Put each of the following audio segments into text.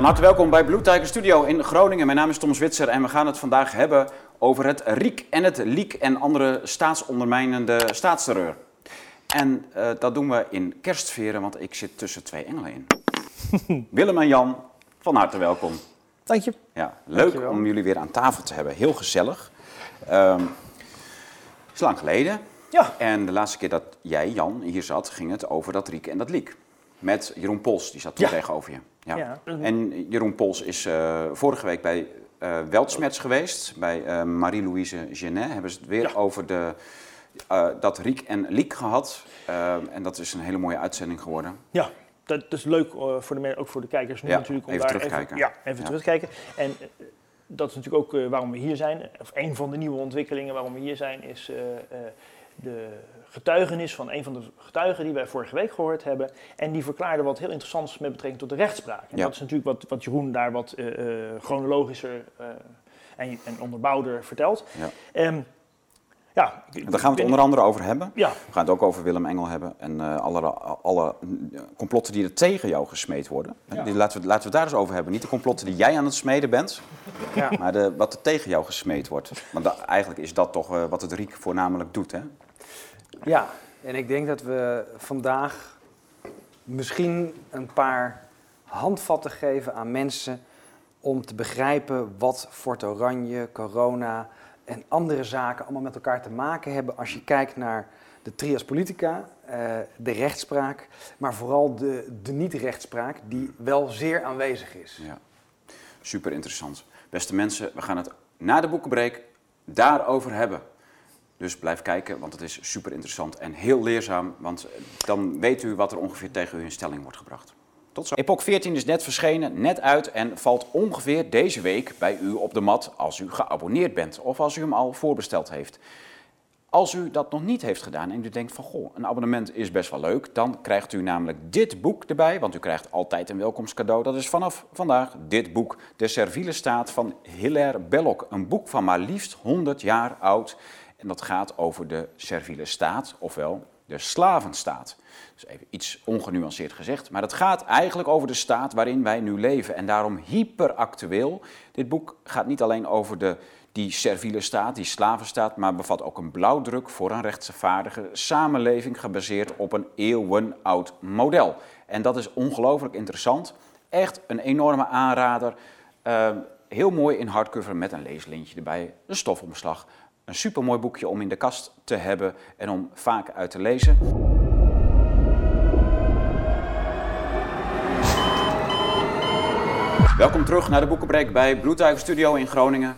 Van harte welkom bij Blue Tiger Studio in Groningen. Mijn naam is Tom Zwitser en we gaan het vandaag hebben over het RIek en het LIek en andere staatsondermijnende staatsterreur. En uh, dat doen we in kerstsferen, want ik zit tussen twee engelen in. Willem en Jan, van harte welkom. Dank je. Ja, leuk Dankjewel. om jullie weer aan tafel te hebben. Heel gezellig. Um, is lang geleden. Ja. En de laatste keer dat jij, Jan, hier zat, ging het over dat Riek en dat Liek. Met Jeroen Pols, die zat toen Ja. tegenover je. Ja. Ja. En Jeroen Pols is eh, vorige week bij eh Weltsmets geweest. Bij eh, Marie-Louise Genet hebben ze het weer Ja. over de, dat Riek en Liek gehad. Eh, en dat is een hele mooie uitzending geworden. Ja, dat is leuk voor de, ook voor de kijkers nu Ja, natuurlijk. Om even daar terugkijken. Even, ja, even terugkijken. En dat is natuurlijk ook waarom we hier zijn. Of een van de nieuwe ontwikkelingen waarom we hier zijn, is de getuigenis van een van de getuigen die wij vorige week gehoord hebben. En die verklaarde wat heel interessants met betrekking tot de rechtspraak. En Ja. dat is natuurlijk wat, wat Jeroen daar wat eh, eh, chronologischer eh, en, en onderbouwder vertelt. Ja. Ehm, ja, En daar gaan we het onder andere over hebben. Ja, We gaan het ook over Willem Engel hebben en eh, alle, alle eh, complotten die er tegen jou gesmeed worden. Ja. Die, laten, we, laten we het daar eens over hebben. Niet de complotten die jij aan het smeden bent, Ja. maar de, wat er tegen jou gesmeed wordt. Want da- eigenlijk is dat toch eh, wat het Riek voornamelijk doet, hè? Ja, en ik denk dat we vandaag misschien een paar handvatten geven aan mensen om te begrijpen wat Fort Oranje, corona en andere zaken allemaal met elkaar te maken hebben als je kijkt naar de trias politica, eh, de rechtspraak, maar vooral de, de niet-rechtspraak die wel zeer aanwezig is. Ja. Super interessant. Beste mensen, we gaan het na de boekenbreek daarover hebben. Dus blijf kijken, want het is super interessant en heel leerzaam. Want dan weet u wat er ongeveer tegen u in stelling wordt gebracht. Tot zo. Epoch 14 is net verschenen, net uit en valt ongeveer deze week bij u op de mat als u geabonneerd bent of als u hem al voorbesteld heeft. Als u dat nog niet heeft gedaan en u denkt van goh, een abonnement is best wel leuk, dan krijgt u namelijk dit boek erbij, want u krijgt altijd een welkomstcadeau. Dat is vanaf vandaag dit boek, De Serviele Staat van Hilaire Belloc. Een boek van maar liefst 100 jaar oud en dat gaat over de Serviele Staat, ofwel de slavenstaat. Dus even iets ongenuanceerd gezegd, maar het gaat eigenlijk over de staat waarin wij nu leven en daarom hyperactueel. Dit boek gaat niet alleen over de, die serviele staat, die slavenstaat, maar bevat ook een blauwdruk voor een rechtvaardige samenleving gebaseerd op een eeuwenoud model. En dat is ongelooflijk interessant. Echt een enorme aanrader. Eh, heel mooi in hardcover met een leeslintje erbij, een stofomslag. Een supermooi boekje om in de kast te hebben en om vaak uit te lezen. Welkom terug naar de Boekenbreek bij Tiger Studio in Groningen.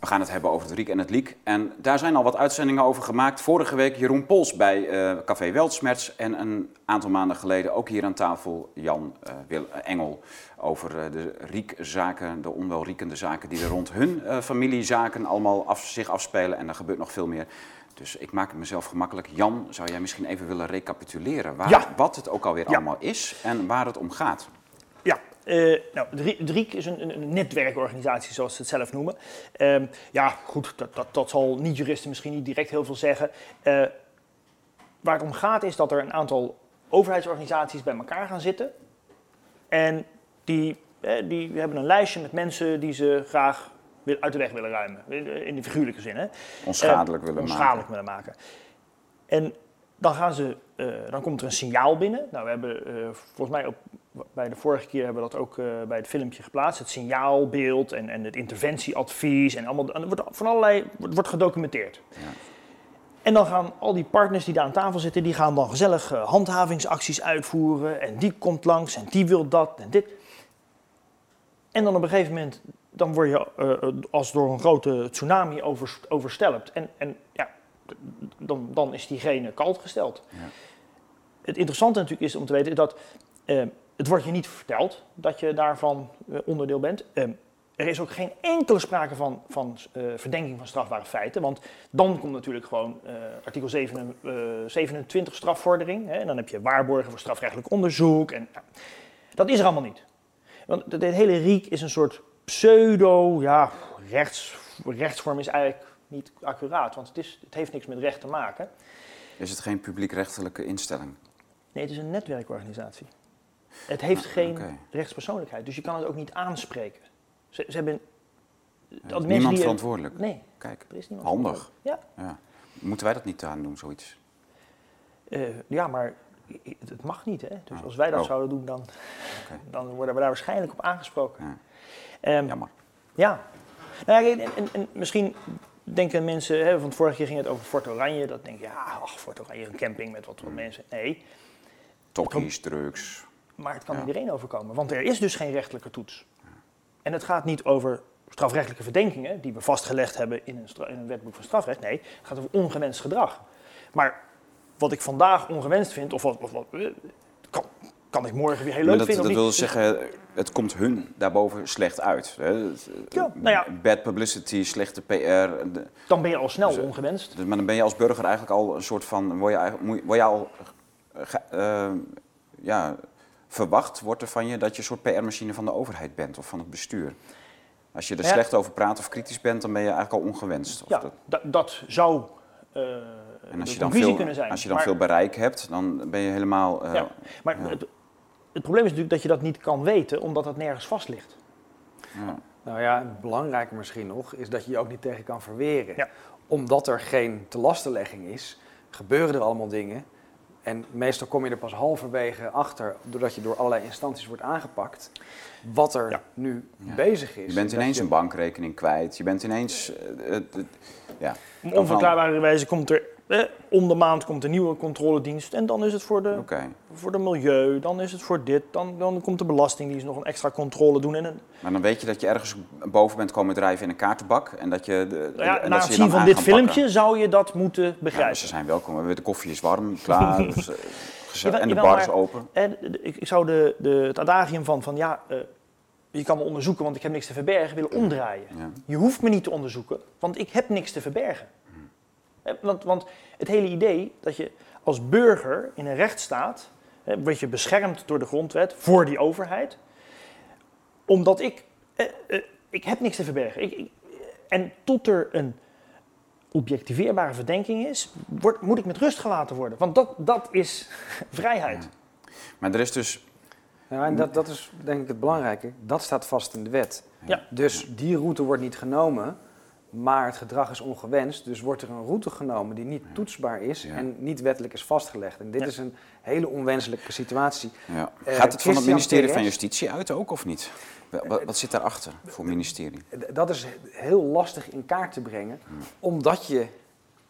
We gaan het hebben over het Riek en het Liek. En daar zijn al wat uitzendingen over gemaakt. Vorige week Jeroen Pols bij eh, Café Weltsmerts. En een aantal maanden geleden ook hier aan tafel Jan eh, Wil Engel. Over eh, de Riekzaken, de onwelriekende zaken die er rond hun eh, familiezaken allemaal af, zich afspelen. En er gebeurt nog veel meer. Dus ik maak het mezelf gemakkelijk. Jan, zou jij misschien even willen recapituleren waar, Ja. wat het ook alweer Ja. allemaal is en waar het om gaat? Ja, eh, nou, de RIEK is een, een, netwerkorganisatie, zoals ze het zelf noemen. Ehm, ja, goed, dat, dat, dat zal niet-juristen misschien niet direct heel veel zeggen. Waar het om gaat is dat er een aantal overheidsorganisaties bij elkaar gaan zitten. En die, eh, die hebben een lijstje met mensen die ze graag uit de weg willen ruimen. In de figuurlijke zin, hè Onschadelijk willen onschadelijk maken. willen maken. En dan, gaan ze, eh, dan komt er een signaal binnen. Nou, we hebben eh, volgens mij op, bij de vorige keer hebben we dat ook eh, bij het filmpje geplaatst. Het signaalbeeld en, en het interventieadvies en allemaal. En wordt van allerlei wordt, wordt gedocumenteerd. Ja. En dan gaan al die partners die daar aan tafel zitten, die gaan dan gezellig eh, handhavingsacties uitvoeren. En die komt langs en die wil dat en dit. En dan op een gegeven moment, dan word je eh, als door een grote tsunami overs- overstelpt. En, en ja, dan, dan is diegene kalt gesteld. Ja. Het interessante natuurlijk is om te weten dat eh, het wordt je niet verteld dat je daarvan eh, onderdeel bent. Eh, er is ook geen enkele sprake van, van eh, verdenking van strafbare feiten. Want dan komt natuurlijk gewoon eh, artikel 7, eh, 27 strafvordering. Hè, en dan heb je waarborgen voor strafrechtelijk onderzoek. En, dat is er allemaal niet. Want dit hele RIEK is een soort pseudo, ja, rechts, rechtsvorm is eigenlijk niet accuraat. Want het, is, het heeft niks met recht te maken. Is het geen publiekrechtelijke instelling? Nee, het is een netwerkorganisatie. Het heeft Ah, geen rechtspersoonlijkheid, dus je kan het ook niet aanspreken. Ze, ze hebben... Dat niemand die- verantwoordelijk. Nee, Kijk, er is niemand handig. verantwoordelijk. Ja, Ja. Moeten wij dat niet aan doen, zoiets? Eh, ja, maar het mag niet. Hè? Dus als wij dat Oh. zouden doen, dan, dan worden we daar waarschijnlijk op aangesproken. Ja. Ehm, Jammer. Ja. Nou ja, en, en, en misschien denken mensen, hè, want vorige keer ging het over Fort Oranje, dat denk je, ja, ach, Fort Oranje, een camping met wat, wat mensen. Nee, Tokkies, drugs. maar het kan Ja. iedereen overkomen, want er is dus geen rechtelijke toets. En het gaat niet over strafrechtelijke verdenkingen, die we vastgelegd hebben in een, in een wetboek van strafrecht. Nee, het gaat over ongewenst gedrag. Maar wat ik vandaag ongewenst vind, of wat, eh, kan, kan ik morgen weer heel leuk dat, vinden. dat wil niet. zeggen, het komt hun daarboven slecht uit. Hè? Ja, nou ja. Bad publicity, slechte PR. de- Dan ben je al snel Dus, eh, ongewenst. Dus, maar dan ben je als burger eigenlijk al een soort van. Word je, word je al. eh, eh, ja, verwacht wordt er van je dat je een soort PR-machine van de overheid bent of van het bestuur. Als je er Ja. slecht over praat of kritisch bent, dan ben je eigenlijk al ongewenst. Of Ja, dat- dat, zou eh en de als je dan, veel, kunnen zijn. als je dan Maar- veel bereik hebt, dan ben je helemaal. eh, Ja. Maar Ja. het, het probleem is natuurlijk dat je dat niet kan weten, omdat dat nergens vast ligt. ja. Nou ja, belangrijker misschien nog, is dat je je ook niet tegen kan verweren. Ja. Omdat er geen telastenlegging is, gebeuren er allemaal dingen. En meestal kom je er pas halverwege achter, doordat je door allerlei instanties wordt aangepakt, wat er Ja. nu Ja. bezig is. Je bent ineens je- een bankrekening kwijt. Je bent ineens. het- ja. Op onverklaarbare wijze komt er eh, om de maand komt een nieuwe controledienst en dan is het voor de, voor de milieu, dan is het voor dit, dan, dan komt de belastingdienst nog een extra controle doen. En een, Maar dan weet je dat je ergens boven bent komen drijven in een kaartenbak. En dat je. De, nou ja, en na dat het zien van dit pakken. filmpje zou je dat moeten Ja, begrijpen. ze zijn welkom. De koffie is warm, klaar. dus, eh. Jawel- en de bar is open. En de- ik, ik zou de, de, het adagium van, van ja, eh, je kan me onderzoeken, want ik heb niks te verbergen, willen omdraaien. Je hoeft me niet te onderzoeken, want ik heb niks te verbergen. Want, want het hele idee dat je als burger in een rechtsstaat, hè, word je beschermd door de grondwet voor die overheid, omdat ik, eh, ik heb niks te verbergen. Ik, ik- en tot er een objectiveerbare verdenking is, wordt, moet ik met rust gelaten worden. Want dat, dat is vrijheid. Maar er is dus. Ja, en dat, dat is denk ik het belangrijke. Dat staat vast in de wet. Ja. Dus die route wordt niet genomen, maar het gedrag is ongewenst. Dus wordt er een route genomen die niet toetsbaar is Ja. en niet wettelijk is vastgelegd. En dit Ja. is een hele onwenselijke situatie. Ja. Eh, Gaat het van het ministerie van? Justitie uit ook of niet? Wa- Wat, wat zit daarachter voor ministerie? D- Dat is heel lastig in kaart te brengen, omdat je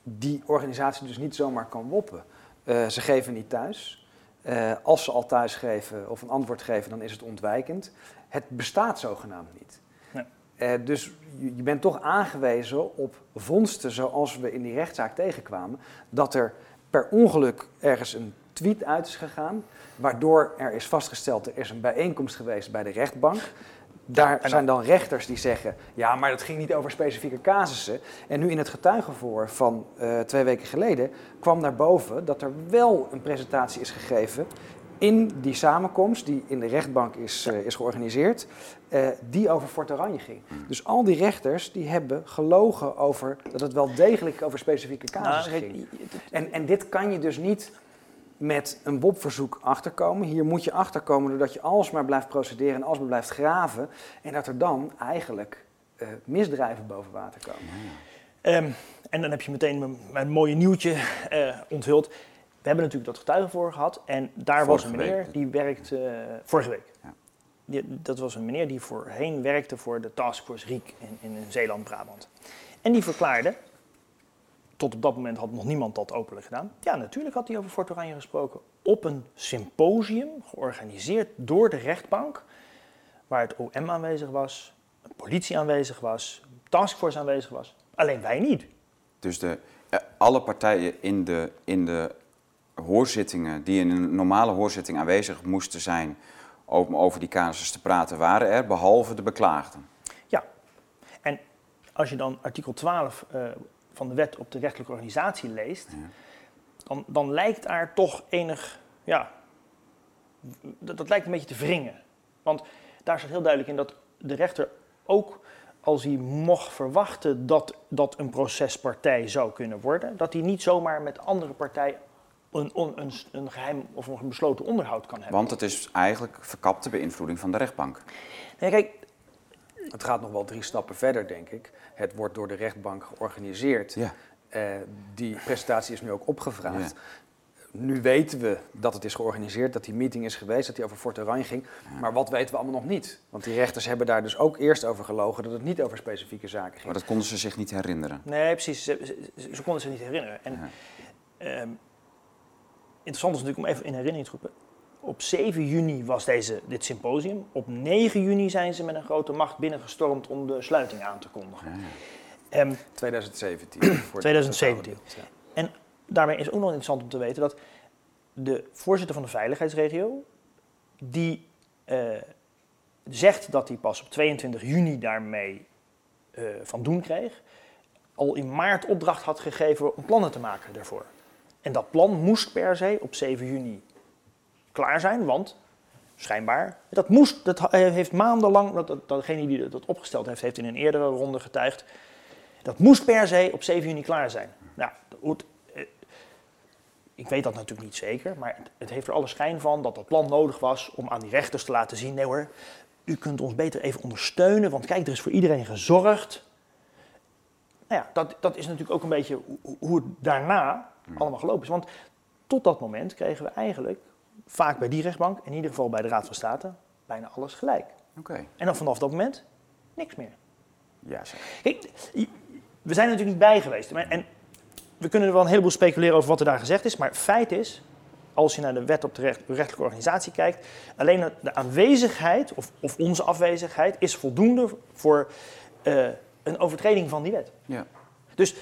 die organisatie dus niet zomaar kan woppen. Eh, ze geven niet thuis. Eh, als ze al thuis geven of een antwoord geven, dan is het ontwijkend. Het bestaat zogenaamd niet. Eh, dus je, bent toch aangewezen op vondsten zoals we in die rechtszaak tegenkwamen. Dat er per ongeluk ergens een tweet uit is gegaan, waardoor er is vastgesteld, er is een bijeenkomst geweest bij de rechtbank. Daar zijn dan rechters die zeggen, ja, maar dat ging niet over specifieke casussen. En nu in het getuigenvoor van eh, twee weken geleden kwam naar boven dat er wel een presentatie is gegeven in die samenkomst die in de rechtbank is, eh, is georganiseerd, eh, die over Fort Oranje ging. Dus al die rechters die hebben gelogen over dat het wel degelijk over specifieke Nou, ging. kijk, En, en dit kan je dus niet met een WOP-verzoek achterkomen. Hier moet je achterkomen doordat je alsmaar blijft procederen en alsmaar blijft graven. En dat er dan eigenlijk eh, misdrijven boven water komen. Ehm, en dan heb je meteen mijn, mijn mooie nieuwtje onthuld. We hebben natuurlijk dat getuigenvoor gehad. En daar was een meneer week. die werkt eh, vorige week. Ja. Die, dat was een meneer die voorheen werkte voor de Taskforce Riek in, in Zeeland-Brabant. En die verklaarde, tot op dat moment had nog niemand dat openlijk gedaan. Ja, natuurlijk had hij over Fort Oranje gesproken. Op een symposium georganiseerd door de rechtbank. Waar het OM aanwezig was, de politie aanwezig was, taskforce aanwezig was. Alleen wij niet. Dus de, eh, alle partijen in de, in de hoorzittingen, die in een normale hoorzitting aanwezig moesten zijn om over die casus te praten, waren er, behalve de beklaagden. Ja. En als je dan artikel 12 eh, van de wet op de rechtelijke organisatie leest, Ja. dan, dan lijkt daar toch enig, ja, dat, dat lijkt een beetje te wringen. Want daar staat heel duidelijk in dat de rechter ook als hij mocht verwachten dat dat een procespartij zou kunnen worden, dat hij niet zomaar met andere partij een, een, een geheim of een besloten onderhoud kan hebben. Want het is eigenlijk verkapte beïnvloeding van de rechtbank. Nee, kijk, Het gaat nog wel drie stappen verder, denk ik. Het wordt door de rechtbank georganiseerd. Ja. Eh, die presentatie is nu ook opgevraagd. Nu weten we dat het is georganiseerd, dat die meeting is geweest, dat die over Fort Oranje ging. Maar wat weten we allemaal nog niet? Want die rechters hebben daar dus ook eerst over gelogen dat het niet over specifieke zaken ging. Maar dat konden ze zich niet herinneren. Nee, precies. Ze, ze, ze konden zich niet herinneren. En, ehm, interessant is natuurlijk om even in herinnering te roepen. Op 7 juni was deze, dit symposium. Op 9 juni zijn ze met een grote macht binnengestormd om de sluiting aan te kondigen. Ehm, 2017. voor 2017. Ja. en daarmee is ook nog interessant om te weten dat de voorzitter van de veiligheidsregio, die eh, zegt dat hij pas op 22 juni daarmee eh, van doen kreeg, al in maart opdracht had gegeven om plannen te maken daarvoor. En dat plan moest per se op 7 juni klaar zijn, want schijnbaar, dat moest, dat ha- heeft maandenlang, dat, dat, degene die dat opgesteld heeft, heeft in een eerdere ronde getuigd, dat moest per se op 7 juni klaar zijn. Nou, eh, ik weet dat natuurlijk niet zeker, maar het, heeft er alle schijn van dat dat plan nodig was om aan die rechters te laten zien, nee hoor, u kunt ons beter even ondersteunen, want kijk, er is voor iedereen gezorgd. Nou ja, dat, dat is natuurlijk ook een beetje hoe het daarna allemaal gelopen is. Want tot dat moment kregen we eigenlijk, vaak bij die rechtbank, in ieder geval bij de Raad van State, bijna alles gelijk. Oké. En dan vanaf dat moment niks meer. Ja, zeg. Kijk, we zijn er natuurlijk niet bij geweest. En we kunnen er wel een heleboel speculeren over wat er daar gezegd is. Maar feit is, als je naar de wet op de recht- rechtelijke organisatie kijkt, alleen de aanwezigheid of, of onze afwezigheid is voldoende voor eh, een overtreding van die wet. Ja. Dus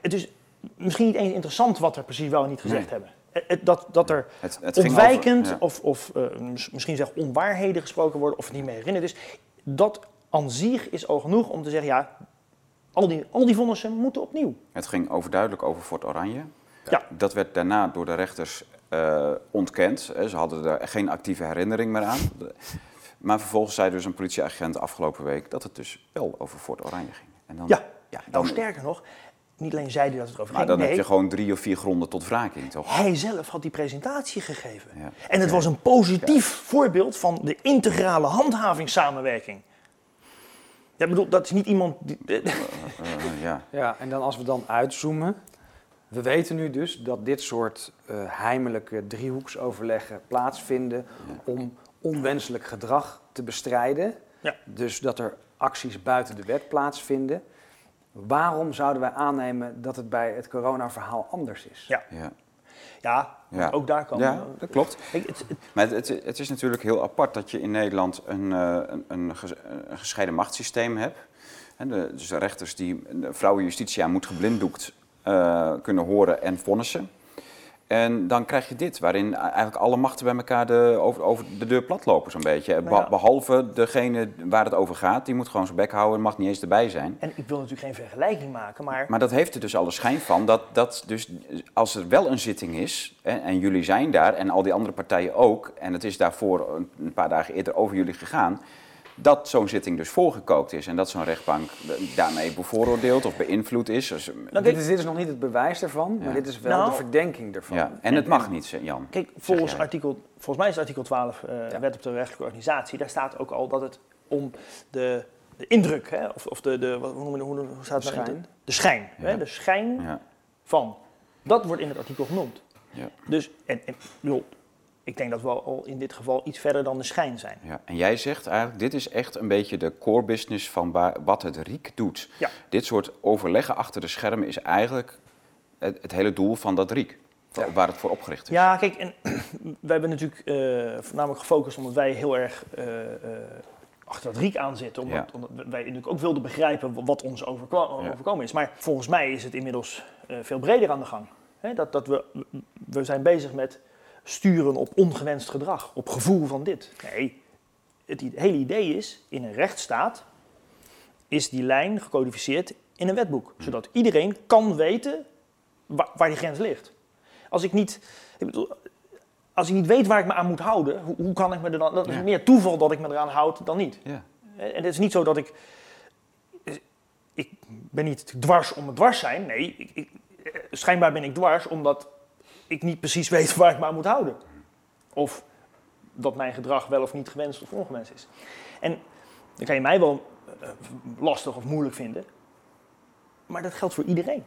het is misschien niet eens interessant wat er precies wel en niet gezegd Nee. hebben. Eh, het- Dat, dat er Het, ontwijkend over- ja. of, of eh, mis- misschien zelfs onwaarheden gesproken worden of het niet meer herinnerd is. Dat aan zich is al genoeg om te zeggen, ja, al die, al die vonnissen moeten opnieuw. Het ging overduidelijk over Fort Oranje. Ja. Dat werd daarna door de rechters eh, ontkend. Ze hadden er geen actieve herinnering meer aan. Maar vervolgens zei dus een politieagent afgelopen week dat het dus wel over Fort Oranje ging. En dan, Ja, ja, nou dan, sterker nog, niet alleen zei hij dat het erover maar ging, dan nee, heb je gewoon drie of vier gronden tot wraking, toch? hij zelf had die presentatie gegeven. Ja. En het was een positief voorbeeld van de integrale handhavingssamenwerking. Ja, ik bedoel, dat is niet iemand die... Eh, ja. Ja, en dan als we dan uitzoomen. We weten nu dus dat dit soort eh, heimelijke driehoeksoverleggen plaatsvinden om onwenselijk gedrag te bestrijden. Ja. Dus dat er acties buiten de wet plaatsvinden. Waarom zouden wij aannemen dat het bij het coronaverhaal anders is? Ja. Ja. Ja, Ja. ook daar kan... ja, dat klopt. Het, het- Maar het, het is natuurlijk heel apart dat je in Nederland een, eh, een, een, ges- een gescheiden machtssysteem hebt. En de, dus de rechters die de vrouwen justitia moet geblinddoekt eh, kunnen horen en vonnissen. En dan krijg je dit, waarin eigenlijk alle machten bij elkaar de, over, over de deur plat lopen zo'n beetje. Be-. Behalve degene waar het over gaat, die moet gewoon zijn bek houden en mag niet eens erbij zijn. en ik wil natuurlijk geen vergelijking maken, maar... Maar dat heeft er dus alle schijn van dat, dat dus als er wel een zitting is, hè, en jullie zijn daar en al die andere partijen ook, en het is daarvoor een paar dagen eerder over jullie gegaan, dat zo'n zitting dus voorgekookt is en dat zo'n rechtbank daarmee bevooroordeeld of beïnvloed is. Dus, Nou, dit, is, dit is nog niet het bewijs ervan, Ja. maar dit is wel Nou, de verdenking ervan. ja, en het mag niet, Jan. Kijk, volgens, artikel, volgens mij is artikel 12 eh, Ja. wet op de rechtelijke organisatie, daar staat ook al dat het om de, de indruk, hè, of, of de, de wat, hoe, noemen we- hoe, hoe staat het nou? Schijn. De schijn, Ja. hè, de schijn Ja, van. Dat wordt in het artikel genoemd. ja, Dus, en, en, ik bedoel, ik denk dat we al in dit geval iets verder dan de schijn zijn. ja. En jij zegt eigenlijk, dit is echt een beetje de core business van wat het RIek doet. Ja. Dit soort overleggen achter de schermen is eigenlijk het, het hele doel van dat RIek, Ja. waar het voor opgericht is. Ja, kijk, en we hebben natuurlijk eh, voornamelijk gefocust omdat wij heel erg eh, eh, achter dat riek aan zitten. Omdat, Ja. omdat wij natuurlijk ook wilden begrijpen wat ons overkomen is. Maar volgens mij is het inmiddels veel breder aan de gang. Dat, dat we, we zijn bezig met sturen op ongewenst gedrag, op gevoel van dit. Nee, het hele idee is, in een rechtsstaat is die lijn gecodificeerd in een wetboek. Zodat iedereen kan weten waar, waar die grens ligt. Als ik niet... Ik bedoel, als ik niet weet waar ik me aan moet houden, hoe, hoe kan ik me er dan... Dat is meer toeval dat ik me eraan houd dan niet. Ja. En het is niet zo dat ik... Ik ben niet dwars om het dwars zijn. Nee, ik, ik, schijnbaar ben ik dwars omdat ik niet precies weet waar ik me aan moet houden. Of dat mijn gedrag wel of niet gewenst of ongewenst is. En dan kan je mij wel eh, lastig of moeilijk vinden. Maar dat geldt voor iedereen.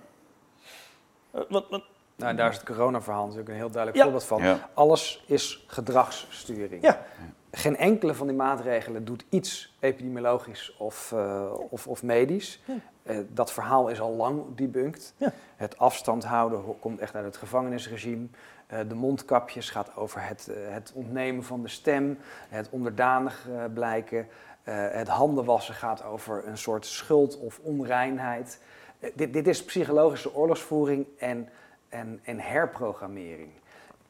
Uh, wat, wat, nou, daar is het corona-verhaal natuurlijk een heel duidelijk Ja. voorbeeld van. Ja. Alles is gedragssturing. Ja. Geen enkele van die maatregelen doet iets epidemiologisch of, eh, of, of medisch. Eh, dat verhaal is al lang debunked. Ja. Het afstand houden ho- komt echt uit het gevangenisregime. Eh, de mondkapjes gaat over het, eh, het ontnemen van de stem, het onderdanig blijken. Het handen wassen gaat over een soort schuld of onreinheid. Dit, dit is psychologische oorlogsvoering en, en, en herprogrammering.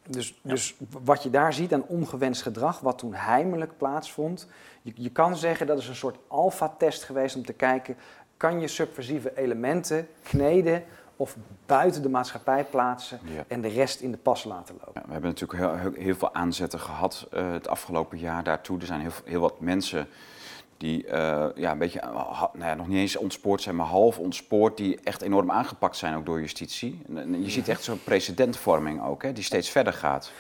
Dus, dus wat je daar ziet aan ongewenst gedrag, wat toen heimelijk plaatsvond. Je, je kan zeggen dat is een soort alfa-test geweest om te kijken, kan je subversieve elementen kneden of buiten de maatschappij plaatsen Ja. en de rest in de pas laten lopen. Ja, we hebben natuurlijk heel, heel, heel veel aanzetten gehad eh, het afgelopen jaar daartoe. Er zijn heel, heel wat mensen die eh, ja, een beetje, eh, ha- nou ja, nog niet eens ontspoord zijn, maar half ontspoord, die echt enorm aangepakt zijn ook door justitie. En, en je ziet echt zo'n precedentvorming ook, hè, die steeds verder gaat.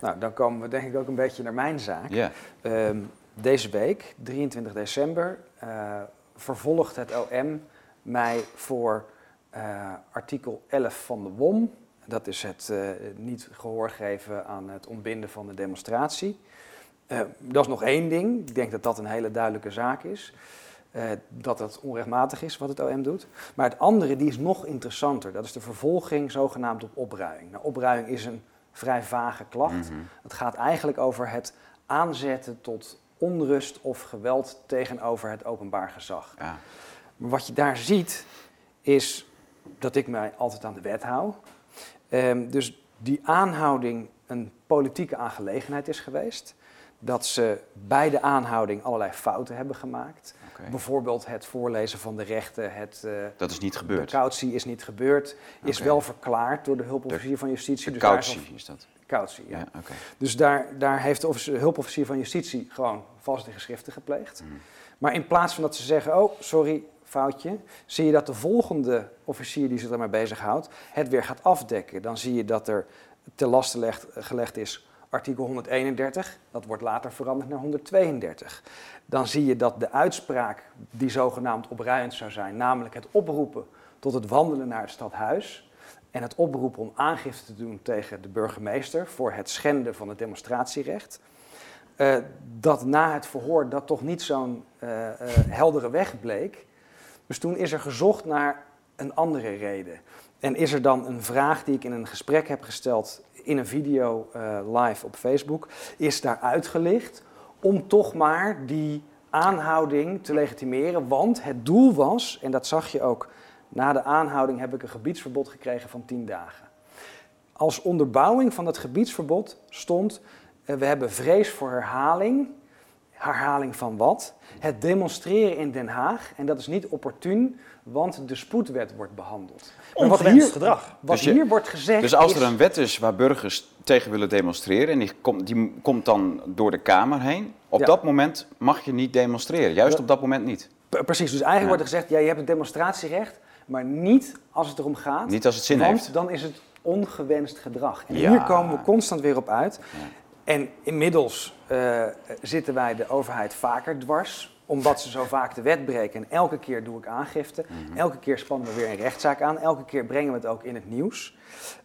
Nou, dan komen we denk ik ook een beetje naar mijn zaak. Ja, Ehm, deze week, 23 december, eh, vervolgt het OM mij voor eh, artikel 11 van de WOM. Dat is het eh, niet gehoor geven aan het ontbinden van de demonstratie. Eh, dat is nog één ding. Ik denk dat dat een hele duidelijke zaak is. Dat het onrechtmatig is wat het OM doet. Maar het andere, die is nog interessanter. Dat is de vervolging zogenaamd op opruiing. Nou, opruiing is een vrij vage klacht. Mhm. Het gaat eigenlijk over het aanzetten tot onrust of geweld tegenover het openbaar gezag. ja. Maar wat je daar ziet, is dat ik mij altijd aan de wet hou. Ehm, dus die aanhouding een politieke aangelegenheid is geweest. Dat ze bij de aanhouding allerlei fouten hebben gemaakt. Bijvoorbeeld het voorlezen van de rechten, het, eh, Dat is niet de gebeurd. cautie is niet gebeurd. Is wel verklaard door de hulpofficier van justitie. De dus daar is cautie is dat. Cautie, ja. Ja. Dus daar, daar heeft de offici- hulpofficier van justitie gewoon valse geschriften gepleegd. Mhm. Maar in plaats van dat ze zeggen, oh, sorry, foutje, zie je dat de volgende officier die zich daarmee bezighoudt, het weer gaat afdekken. Dan zie je dat er ten laste legt- gelegd is artikel 131, dat wordt later veranderd naar 132. Dan zie je dat de uitspraak die zogenaamd opruiend zou zijn, namelijk het oproepen tot het wandelen naar het stadhuis, en het oproepen om aangifte te doen tegen de burgemeester voor het schenden van het demonstratierecht. Eh, dat na het verhoor dat toch niet zo'n eh, eh, heldere weg bleek. Dus toen is er gezocht naar een andere reden. En is er dan een vraag die ik in een gesprek heb gesteld in een video live op Facebook, is daar uitgelicht om toch maar die aanhouding te legitimeren. Want het doel was, en dat zag je ook na de aanhouding, heb ik een gebiedsverbod gekregen van 10 dagen. Als onderbouwing van dat gebiedsverbod stond, we hebben vrees voor herhaling. Herhaling van wat? Het demonstreren in Den Haag. En dat is niet opportun, want de spoedwet wordt behandeld. Maar wat Ongewenst hier, gedrag. wat Dus je- hier wordt gezegd Dus als is... er een wet is waar burgers tegen willen demonstreren en die komt, die komt dan door de Kamer heen, op Ja. dat moment mag je niet demonstreren. Juist Ja. op dat moment niet. Precies, dus eigenlijk Ja. wordt er gezegd, ja, je hebt het demonstratierecht, maar niet als het erom gaat. Niet als het zin want heeft. dan is het ongewenst gedrag. En Ja. hier komen we constant weer op uit. En inmiddels eh, zitten wij de overheid vaker dwars, omdat ze zo vaak de wet breken. En elke keer doe ik aangifte, Mhm. elke keer spannen we weer een rechtszaak aan, elke keer brengen we het ook in het nieuws.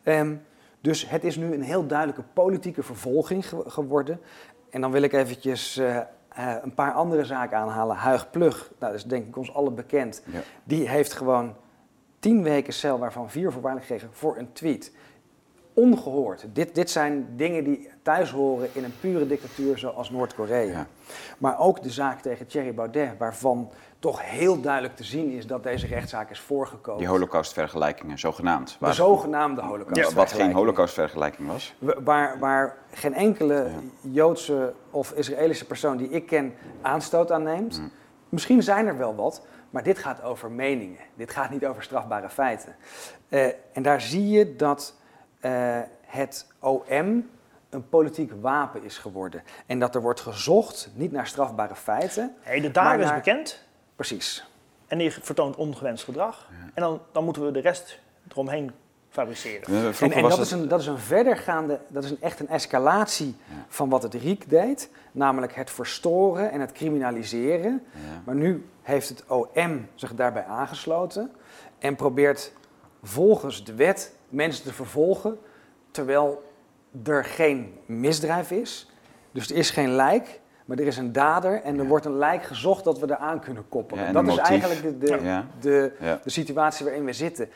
Ehm, dus het is nu een heel duidelijke politieke vervolging ge- geworden. En dan wil ik eventjes eh, eh, een paar andere zaken aanhalen. Huig Plug, nou, dat is denk ik ons allen bekend. Ja. Die heeft gewoon tien weken cel, waarvan vier voorwaardelijk gekregen, voor een tweet. Ongehoord. Dit, dit zijn dingen die thuis horen in een pure dictatuur zoals Noord-Korea. Ja. Maar ook de zaak tegen Thierry Baudet, waarvan toch heel duidelijk te zien is dat deze rechtszaak is voorgekomen. Die holocaustvergelijkingen, zogenaamd. de Waar, zogenaamde holocaust. wat geen holocaustvergelijking was. Wa- Waar, waar geen enkele Ja. Joodse of Israëlische persoon die ik ken aanstoot aan neemt. Mm. Misschien zijn er wel wat, maar dit gaat over meningen. Dit gaat niet over strafbare feiten. Eh, en daar zie je dat eh, het OM een politiek wapen is geworden. En dat er wordt gezocht, niet naar strafbare feiten. Hey, de dader is naar- bekend Precies. en die vertoont ongewenst gedrag. En dan, dan moeten we de rest eromheen fabriceren. En, dat, het... is een, dat is een verdergaande, dat is een, echt een escalatie Ja. van wat het RIEK deed. Namelijk het verstoren en het criminaliseren. Ja. Maar nu heeft het OM zich daarbij aangesloten en probeert volgens de wet mensen te vervolgen, terwijl er geen misdrijf is. Dus er is geen lijk, maar er is een dader en er Ja. wordt een lijk gezocht dat we eraan kunnen koppelen. Ja, en dat is motief. eigenlijk de, de, Ja. de, situatie waarin we zitten.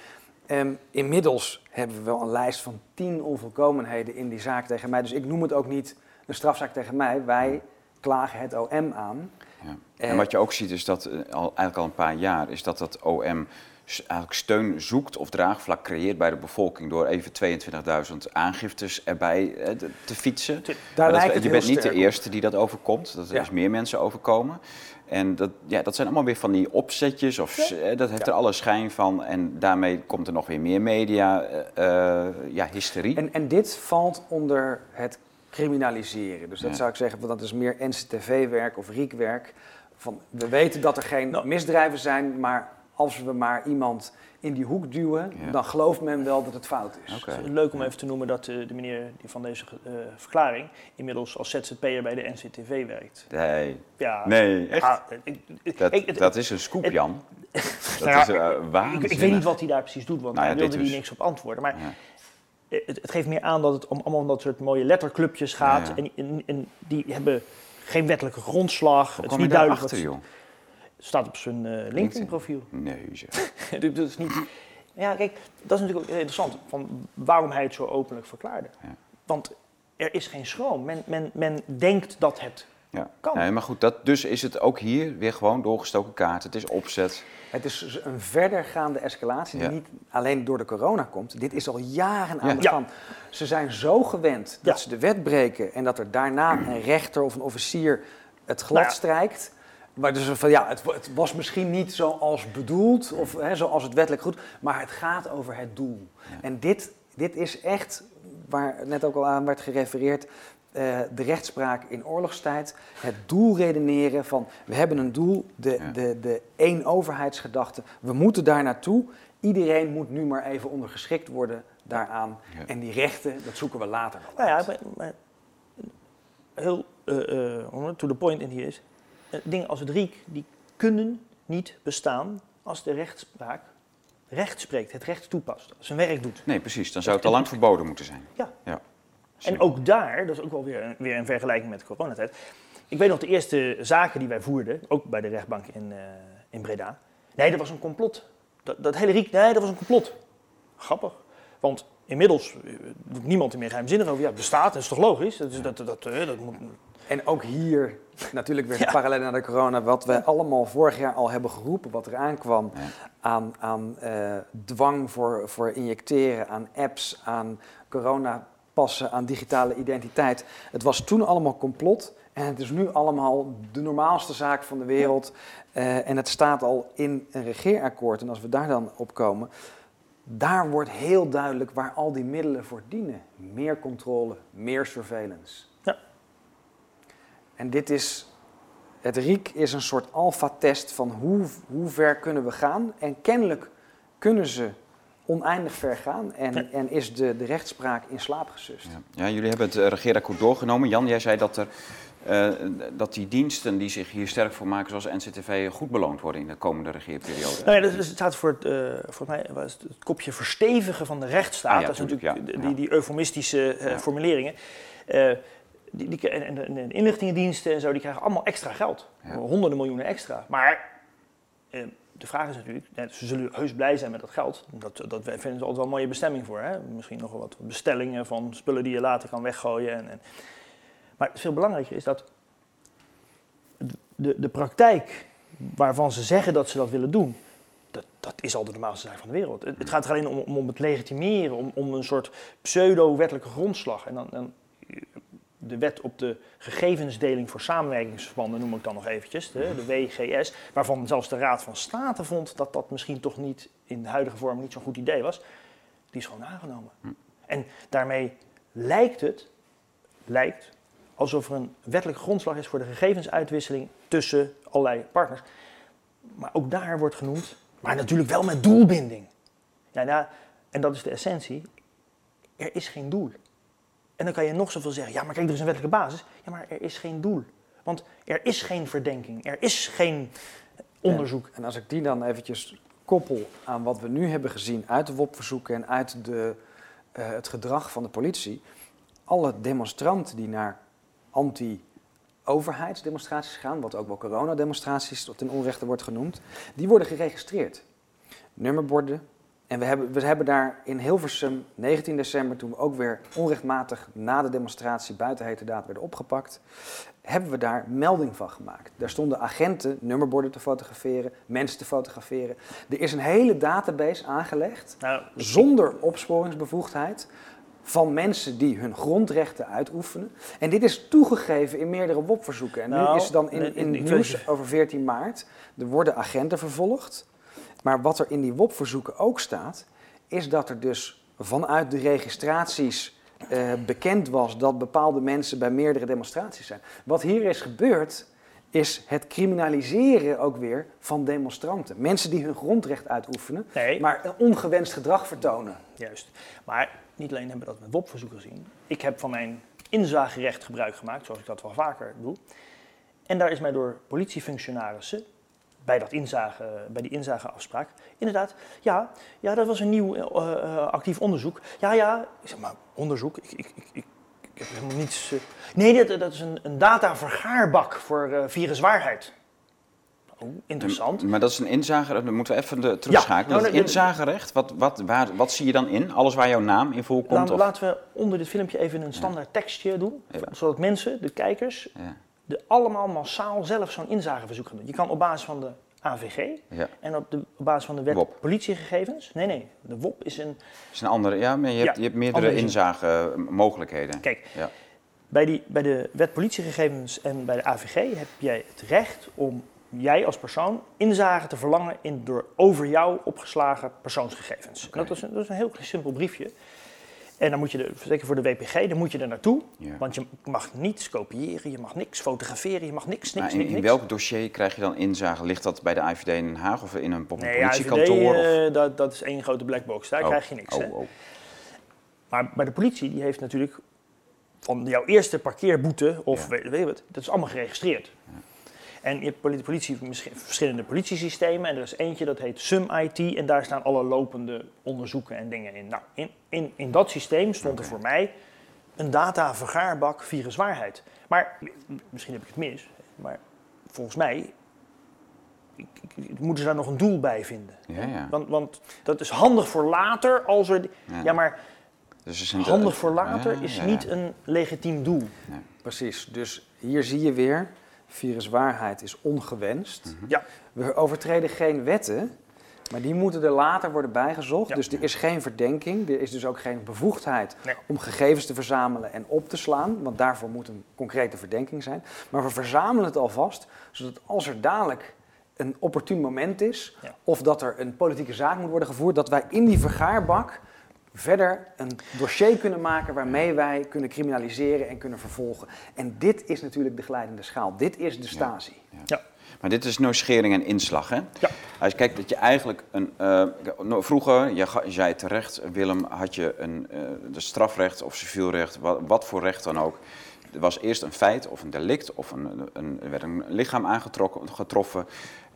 Ehm, inmiddels hebben we wel een lijst van tien onvolkomenheden in die zaak tegen mij. Dus ik noem het ook niet een strafzaak tegen mij. Wij klagen het OM aan. Ja. Eh, En wat je ook ziet is dat eh, al, eigenlijk al een paar jaar is dat dat OM eigenlijk steun zoekt of draagvlak creëert bij de bevolking door even 22.000 aangiftes erbij eh, te- fietsen. Daar dat- lijkt het je bent niet de op. eerste die dat overkomt. Dat er Ja. is meer mensen overkomen. En dat, ja, dat zijn allemaal weer van die opzetjes. Of, eh, dat heeft Ja. er alle schijn van. En daarmee komt er nog weer meer media, eh, eh, ja, hysterie. En, en dit valt onder het criminaliseren. Dus dat Ja. zou ik zeggen, want dat is meer NCTV-werk of RIEK-werk. Van, we weten dat er geen Nou. misdrijven zijn, maar als we maar iemand in die hoek duwen, Ja. dan gelooft men wel dat het fout is. Leuk om even te noemen dat eh, de meneer die van deze eh, verklaring inmiddels als ZZP'er bij de NCTV werkt. Nee, Ja, nee echt. ah, ik, ik- dat, ik- dat is een scoop, het- Jan. Dat Nou ja, is uh, ik, waanzinnig. ik weet niet wat hij daar precies doet, want Nou ja, daar wilde hij dus. niks op antwoorden. Maar Ja. eh, het, het geeft meer aan dat het om allemaal om dat soort mooie letterclubjes gaat. Ja, ja. En, en, en die hebben geen wettelijke grondslag. Hoe het is niet duidelijk achter, wat joh? Staat op zijn eh, LinkedIn-profiel. Nee, zeg. Dus dat is niet. Ja, kijk, dat is natuurlijk ook interessant. Van waarom hij het zo openlijk verklaarde. Ja. Want er is geen schroom. Men, men, men denkt dat het Ja. kan. Nee, maar goed, dat, dus is het ook hier weer gewoon doorgestoken kaart. Het is opzet. Het is dus een verdergaande escalatie die Ja. niet alleen door de corona komt. Dit is al jaren aan Ja. de gang. Ze zijn zo gewend dat Ja. ze de wet breken en dat er daarna een rechter of een officier het glad Nou ja. strijkt. Maar dus van ja, het, het was misschien niet zoals bedoeld of hè, zoals het wettelijk goed, maar het gaat over het doel. En dit, dit is echt, waar net ook al aan werd gerefereerd, eh, de rechtspraak in oorlogstijd. Het doel redeneren van we hebben een doel, de, Ja. de, de één overheidsgedachte, we moeten daar naartoe. Iedereen moet nu maar even ondergeschikt worden daaraan. Ja. En die rechten, dat zoeken we later wel Nou ja, uit. maar, maar heel eh, eh, to the point in hier is. Eh, dingen als het RIEK, die kunnen niet bestaan als de rechtspraak recht spreekt, het recht toepast, zijn werk doet. Nee, precies. Dan zou het al lang verboden moeten zijn. Ja. ja. En ook daar, dat is ook wel weer een, weer een vergelijking met de coronatijd. Ik weet nog de eerste zaken die wij voerden, ook bij de rechtbank in, eh, in Breda. Nee, dat was een complot. Dat, dat hele riek, nee, dat was een complot. Grappig. Want inmiddels eh, doet niemand er meer geheimzinnig over. Ja, het bestaat, dat is toch logisch? Dat, dat, dat, eh, dat moet... En ook hier, natuurlijk weer Ja. parallel naar de corona, wat we allemaal vorig jaar al hebben geroepen, wat er aankwam Ja. aan, aan eh, dwang voor, voor injecteren, aan apps, aan coronapassen, aan digitale identiteit. Het was toen allemaal complot en het is nu allemaal de normaalste zaak van de wereld. En het staat al in een regeerakkoord en als we daar dan op komen, daar wordt heel duidelijk waar al die middelen voor dienen. Meer controle, meer surveillance. Ja. En dit is, het RIEK is een soort alfa-test van hoe, hoe ver kunnen we gaan. En kennelijk kunnen ze oneindig ver gaan en, Ja. en is de, de rechtspraak in slaap gesust. Ja. ja, jullie hebben het uh, regeerakkoord doorgenomen. Jan, jij zei dat, er, uh, dat die diensten die zich hier sterk voor maken, zoals NCTV, goed beloond worden in de komende regeerperiode. Nou ja, dat staat voor het, uh, volgens mij was het, het kopje verstevigen van de rechtsstaat. Ah, ja, dat is tuurlijk, natuurlijk ja, die, ja. die eufemistische uh, Ja. formuleringen. Die, die, en, en, en inlichtingendiensten en zo, die krijgen allemaal extra geld. Honderden miljoenen extra. Maar de vraag is natuurlijk, ze zullen heus blij zijn met dat geld. Dat, dat vinden ze altijd wel een mooie bestemming voor. Hè? Misschien nog wel wat bestellingen van spullen die je later kan weggooien. En, en. Maar veel belangrijker is dat de, de praktijk waarvan ze zeggen dat ze dat willen doen, dat, dat is al de normaalste zaak van de wereld. Het, het gaat er alleen om, om, om het legitimeren, om, om een soort pseudo-wettelijke grondslag. En dan, dan, de wet op de gegevensdeling voor samenwerkingsverbanden noem ik dan nog eventjes, de, de WGS, waarvan zelfs de Raad van State vond dat dat misschien toch niet in de huidige vorm niet zo'n goed idee was, die is gewoon aangenomen. Hm. En daarmee lijkt het, lijkt alsof er een wettelijke grondslag is voor de gegevensuitwisseling tussen allerlei partners. Maar ook daar wordt genoemd, maar natuurlijk wel met doelbinding. Ja, nou, en dat is de essentie, er is geen doel. En dan kan je nog zoveel zeggen, ja, maar kijk, er is een wettelijke basis. Ja, maar er is geen doel. Want er is geen verdenking, er is geen onderzoek. En als ik die dan eventjes koppel aan wat we nu hebben gezien uit de WOP-verzoeken en uit de, eh, het gedrag van de politie. Alle demonstranten die naar anti-overheidsdemonstraties gaan, wat ook wel coronademonstraties tot in onrechte wordt genoemd, die worden geregistreerd. Nummerborden. En we hebben, we hebben daar in Hilversum 19 december, toen we ook weer onrechtmatig na de demonstratie buiten hete daad werden opgepakt, hebben we daar melding van gemaakt. Daar stonden agenten nummerborden te fotograferen, mensen te fotograferen. Er is een hele database aangelegd, Nou, zonder opsporingsbevoegdheid, van mensen die hun grondrechten uitoefenen. En dit is toegegeven in meerdere WOP-verzoeken. En nu Nou, is het dan in, in nieuws over 14 maart. Er worden agenten vervolgd. Maar wat er in die WOP-verzoeken ook staat, is dat er dus vanuit de registraties eh, bekend was dat bepaalde mensen bij meerdere demonstraties zijn. Wat hier is gebeurd, is het criminaliseren ook weer van demonstranten. Mensen die hun grondrecht uitoefenen, nee, maar een ongewenst gedrag vertonen. Juist. Maar niet alleen hebben we dat met WOP-verzoeken gezien. Ik heb van mijn inzagerecht gebruik gemaakt, zoals ik dat wel vaker doe. En daar is mij door politiefunctionarissen, bij, dat inzage, bij die inzageafspraak, inderdaad, ja, ja dat was een nieuw eh, eh, actief onderzoek. Ja, ja, ik zeg maar, onderzoek, ik, ik, ik, ik, heb helemaal niets... eh. Nee, dat, dat is een, een datavergaarbak voor viruswaarheid. Oh, interessant. Maar dat is een inzage, dan moeten we even de, terugschakelen. nou, dat nee, inzagerecht, wat, wat, waar, wat zie je dan in? Alles waar jouw naam in voorkomt? Laten we onder dit filmpje even een standaard tekstje doen. Ja. Zodat mensen, de kijkers, Ja, de allemaal massaal zelf zo'n inzageverzoek gaan doen. Je kan op basis van de AVG ja. en op, de, op basis van de wet WOP. politiegegevens. Nee, nee, de WOP is een. Is een andere, ja, maar je hebt, Ja, je hebt meerdere inzagemogelijkheden. Kijk, Ja. bij, die, bij de wet politiegegevens en bij de AVG heb jij het recht om jij als persoon inzage te verlangen in door over jou opgeslagen persoonsgegevens. Dat, is een, dat is een heel simpel briefje. En dan moet je, er, zeker voor de WPG, dan moet je er naartoe. Ja. Want je mag niets kopiëren, je mag niks fotograferen, je mag niks, niks, in, niks. in welk dossier krijg je dan inzage? Ligt dat bij de IVD in Den Haag of in een, Nee, politiekantoor? Of? eh, dat, dat is één grote blackbox, daar Oh, krijg je niks. Oh, oh. Maar bij de politie, die heeft natuurlijk van jouw eerste parkeerboete of Ja. weet, weet je wat, dat is allemaal geregistreerd. En je hebt poli- politie, verschillende politiesystemen en er is eentje dat heet SumIT en daar staan alle lopende onderzoeken en dingen in. Nou, in, in, in dat systeem stond er voor mij een datavergaarbak viruswaarheid. Maar misschien heb ik het mis, maar volgens mij ik- ik- moeten ze daar nog een doel bij vinden. Ja, ja. Want, want dat is handig voor later als er... Ja. Ja, maar Dus handig voor later Ja, is ja. niet een legitiem doel. Precies, dus hier zie je weer, viruswaarheid is ongewenst. Mhm. Ja. We overtreden geen wetten, maar die moeten er later worden bijgezocht. Ja. Dus er is geen verdenking, er is dus ook geen bevoegdheid Nee. om gegevens te verzamelen en op te slaan, want daarvoor moet een concrete verdenking zijn. Maar we verzamelen het alvast, zodat als er dadelijk een opportun moment is, Ja. of dat er een politieke zaak moet worden gevoerd, dat wij in die vergaarbak verder een dossier kunnen maken waarmee wij kunnen criminaliseren en kunnen vervolgen. En dit is natuurlijk de glijdende schaal. Dit is de Stasi. Maar dit is nou schering en inslag, hè? Ja. Als je kijkt dat je eigenlijk een... eh, vroeger, je, ga- je zei terecht, Willem, had je een eh, de strafrecht of civielrecht, wat, wat voor recht dan ook. Er was eerst een feit of een delict of een, een, er werd een lichaam aangetrokken, getroffen.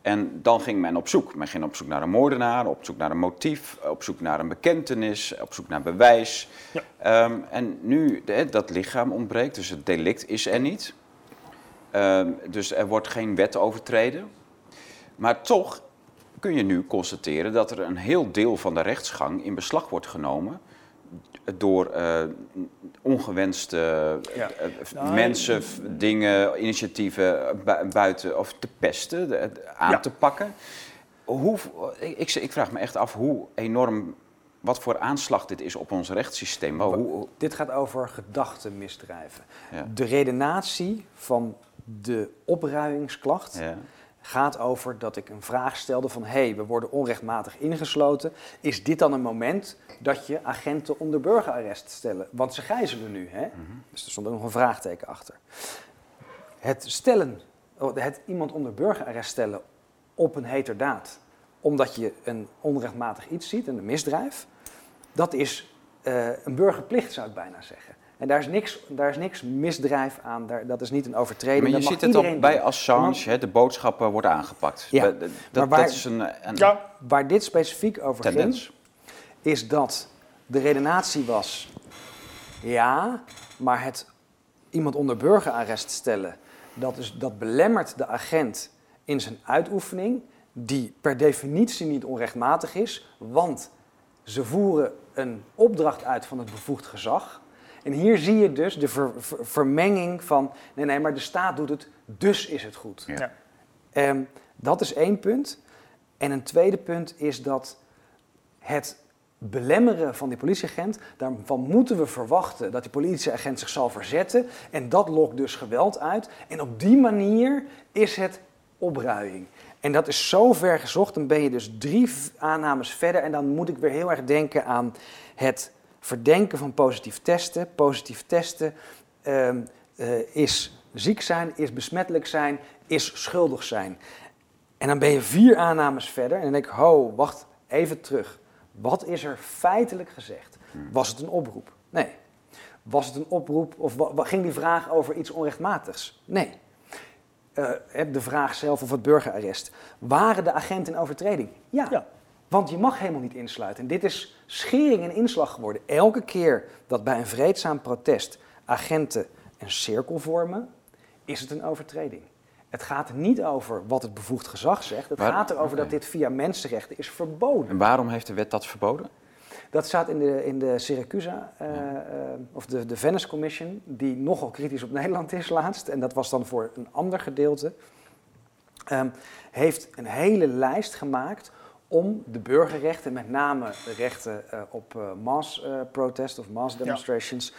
En dan ging men op zoek. Men ging op zoek naar een moordenaar, op zoek naar een motief, op zoek naar een bekentenis, op zoek naar bewijs. Ja. Ehm, en nu, dat lichaam ontbreekt, dus het delict is er niet. Ehm, dus er wordt geen wet overtreden. Maar toch kun je nu constateren dat er een heel deel van de rechtsgang in beslag wordt genomen door eh, ongewenste Ja. eh, Nou, mensen, dingen, initiatieven eh, bu- buiten of te pesten, de- aan Ja. te pakken. Hoe, ik, ik- ik vraag me echt af hoe enorm, wat voor aanslag dit is op ons rechtssysteem. Hoe, hoe- Dit gaat over gedachtenmisdrijven. ja, De redenatie van de opruimingsklacht ja. Gaat over dat ik een vraag stelde van... hé, hey, we worden onrechtmatig ingesloten. Is dit dan een moment dat je agenten onder burgerarrest stellen? Want ze gijzelen nu, hè? Dus er stond ook nog een vraagteken achter. Het stellen, het iemand onder burgerarrest stellen op een heterdaad... omdat je een onrechtmatig iets ziet, een misdrijf... dat is eh, een burgerplicht, zou ik bijna zeggen. En daar is niks, daar is niks misdrijf aan, daar, dat is niet een overtreding. Maar je dat ziet het al iedereen bij. Assange, hè, de boodschappen worden aangepakt. Ja, Dat, dat, maar waar- dat is een, een Ja, Waar dit specifiek over tendens. ging, is dat de redenatie was, ja, maar het iemand onder burgerarrest stellen, dat, is, dat belemmert de agent in zijn uitoefening, die per definitie niet onrechtmatig is, want ze voeren een opdracht uit van het bevoegd gezag. En hier zie je dus de ver- ver- vermenging van, nee, nee, maar de staat doet het, dus is het goed. Ja. Ehm, dat is één punt. En een tweede punt is dat het belemmeren van die politieagent, daarvan moeten we verwachten dat die politieagent zich zal verzetten. En dat lokt dus geweld uit. En op die manier is het opruiing. En dat is zo ver gezocht, dan ben je dus drie aannames verder. En dan moet ik weer heel erg denken aan het verdenken van positief testen. Positief testen ehm, eh, is ziek zijn, is besmettelijk zijn, is schuldig zijn. En dan ben je vier aannames verder en dan denk ik, ho, wacht, even terug. Wat is er feitelijk gezegd? Was het een oproep? Nee. Was het een oproep of ging die vraag over iets onrechtmatigs? Nee. Hè, de vraag zelf of het burgerarrest. Waren de agenten in overtreding? Ja. Ja. Want je mag helemaal niet insluiten. En dit is schering en inslag geworden. Elke keer dat bij een vreedzaam protest agenten een cirkel vormen, is het een overtreding. Het gaat niet over wat het bevoegd gezag zegt. Het Waar- gaat erover dat dit via mensenrechten is verboden. En waarom heeft de wet dat verboden? Dat staat in de, in de Syracusa, eh, eh, of de, de Venice Commission, die nogal kritisch op Nederland is laatst. En dat was dan voor een ander gedeelte. Ehm, heeft een hele lijst gemaakt om de burgerrechten, met name de rechten eh, op eh, mass eh, protest of mass demonstrations,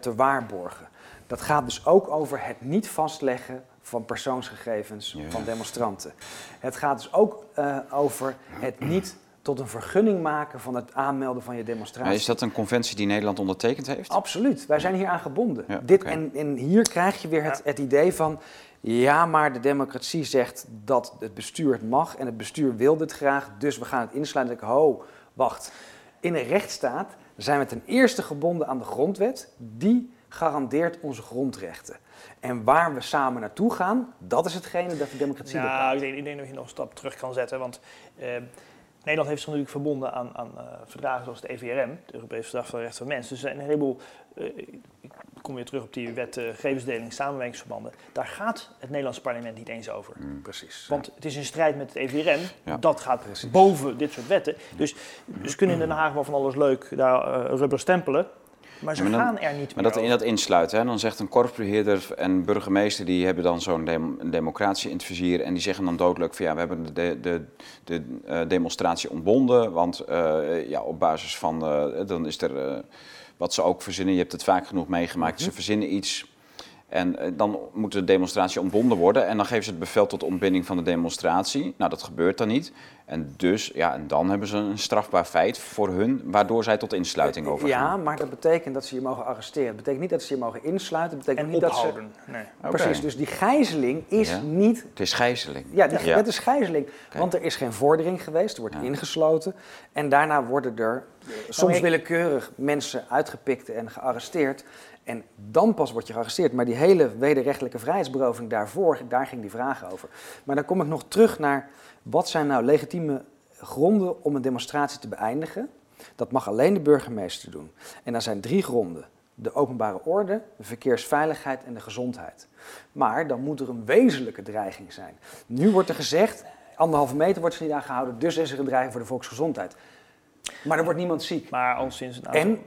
te waarborgen. Dat gaat dus ook over het niet vastleggen van persoonsgegevens Ja. van demonstranten. Het gaat dus ook eh, over het niet tot een vergunning maken van het aanmelden van je demonstratie. Maar is dat een conventie die Nederland ondertekend heeft? Absoluut, wij zijn hier aan gebonden. Ja, Dit, en, en hier krijg je weer het, het idee van, ja, maar de democratie zegt dat het bestuur het mag en het bestuur wil dit graag, dus we gaan het insluiten. Ik, ho, wacht. In een rechtsstaat zijn we ten eerste gebonden aan de grondwet, die garandeert onze grondrechten. En waar we samen naartoe gaan, dat is hetgene dat de democratie bepaalt. Nou, ik denk, ik denk dat je nog een stap terug kan zetten. Want eh, Nederland heeft zich natuurlijk verbonden aan, aan eh, verdragen zoals de EVRM, het Europese Verdrag van de Rechten van Mensen. Dus er zijn een heleboel, ik kom weer terug op die wet eh, gegevensdeling, samenwerkingsverbanden. Daar gaat het Nederlandse parlement niet eens over. Precies. Want het is in strijd met het EVRM. Ja. Dat gaat Precies. boven dit soort wetten. Dus ze kunnen in Den Haag wel van alles leuk daar eh, rubber stempelen. Maar ze Maar dan- gaan er niet Maar meer dat, in dat insluiten, hè, dan zegt een korpsbeheerder en burgemeester, die hebben dan zo'n dem- een democratie in het vizier en die zeggen dan doodelijk van ja, we hebben de, de, de eh, demonstratie ontbonden, want eh, ja, op basis van, eh, dan is er, eh, wat ze ook verzinnen, je hebt het vaak genoeg meegemaakt, ze verzinnen iets en eh, dan moet de demonstratie ontbonden worden en dan geven ze het bevel tot ontbinding van de demonstratie. Nou, dat gebeurt dan niet. En dus, ja, en dan hebben ze een strafbaar feit voor hun, waardoor zij tot insluiting overgaan. Ja, maar dat betekent dat ze je mogen arresteren. Dat betekent niet dat ze je mogen insluiten. Dat betekent En niet dat ze... ophouden. Nee. Precies, dus die gijzeling is Ja. niet... Het is gijzeling. Ja, die, Ja. dat is gijzeling. Want er is geen vordering geweest, er wordt Ja. ingesloten. En daarna worden er eh, soms ik- willekeurig mensen uitgepikt en gearresteerd. En dan pas word je gearresteerd. Maar die hele wederrechtelijke vrijheidsberoving daarvoor, daar ging die vraag over. Maar dan kom ik nog terug naar, wat zijn nou legitieme gronden om een demonstratie te beëindigen? Dat mag alleen de burgemeester doen. En daar zijn drie gronden. De openbare orde, de verkeersveiligheid en de gezondheid. Maar dan moet er een wezenlijke dreiging zijn. Nu wordt er gezegd, anderhalve meter wordt ze niet aangehouden, dus is er een dreiging voor de volksgezondheid. Maar er wordt niemand ziek. Maar al sinds een aantal... En,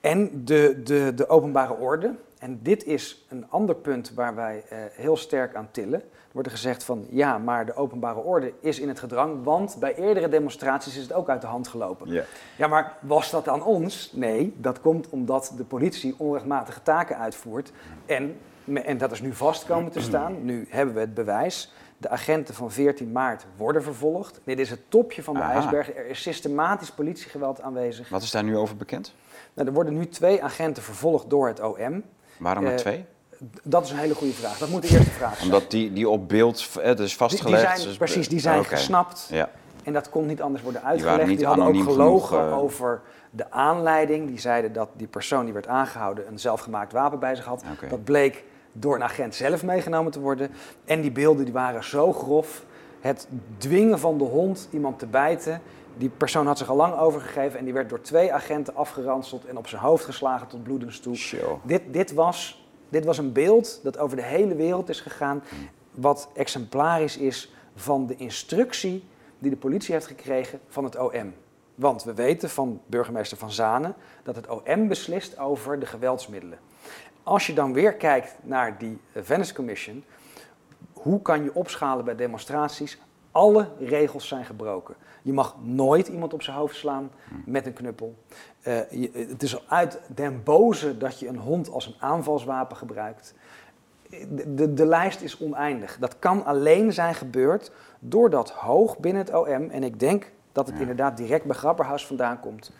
en de, de, de openbare orde. En dit is een ander punt waar wij eh, heel sterk aan tillen. Er wordt er gezegd van ja, maar de openbare orde is in het gedrang, want bij eerdere demonstraties is het ook uit de hand gelopen. Ja. Ja, maar was dat aan ons? Nee, dat komt omdat de politie onrechtmatige taken uitvoert. En, en dat is nu vast komen te staan. Nu hebben we het bewijs. De agenten van 14 maart worden vervolgd. Dit is het topje van de Aha. ijsberg. Er is systematisch politiegeweld aanwezig. Wat is daar nu over bekend? Nou, er worden nu twee agenten vervolgd door het OM. Waarom maar Eh, twee? Dat is een hele goede vraag. Dat moet de eerste vraag zijn. Omdat die, die op beeld, eh, het is Die, die vastgelegd. zijn, dus- precies, die zijn Oké. gesnapt. Ja. En dat kon niet anders worden waren uitgelegd. niet Die, hadden ook gelogen genoeg, eh. over de aanleiding. Die zeiden dat die persoon die werd aangehouden een zelfgemaakt wapen bij zich had. Dat bleek door een agent zelf meegenomen te worden. En die beelden die waren zo grof. Het dwingen van de hond iemand te bijten. Die persoon had zich al lang overgegeven en die werd door twee agenten afgeranseld en op zijn hoofd geslagen tot bloedens toe. Show. Dit, dit, was, dit was een beeld dat over de hele wereld is gegaan, wat exemplarisch is van de instructie die de politie heeft gekregen van het OM. Want we weten van burgemeester Van Zanen dat het OM beslist over de geweldsmiddelen. Als je dan weer kijkt naar die eh, Venice Commission, hoe kan je opschalen bij demonstraties? Alle regels zijn gebroken. Je mag nooit iemand op zijn hoofd slaan met een knuppel. Eh, je- het is uit den boze dat je een hond als een aanvalswapen gebruikt. De, de, de lijst is oneindig. Dat kan alleen zijn gebeurd doordat hoog binnen het OM, en ik denk dat het Ja. inderdaad direct bij Grapperhaus vandaan komt,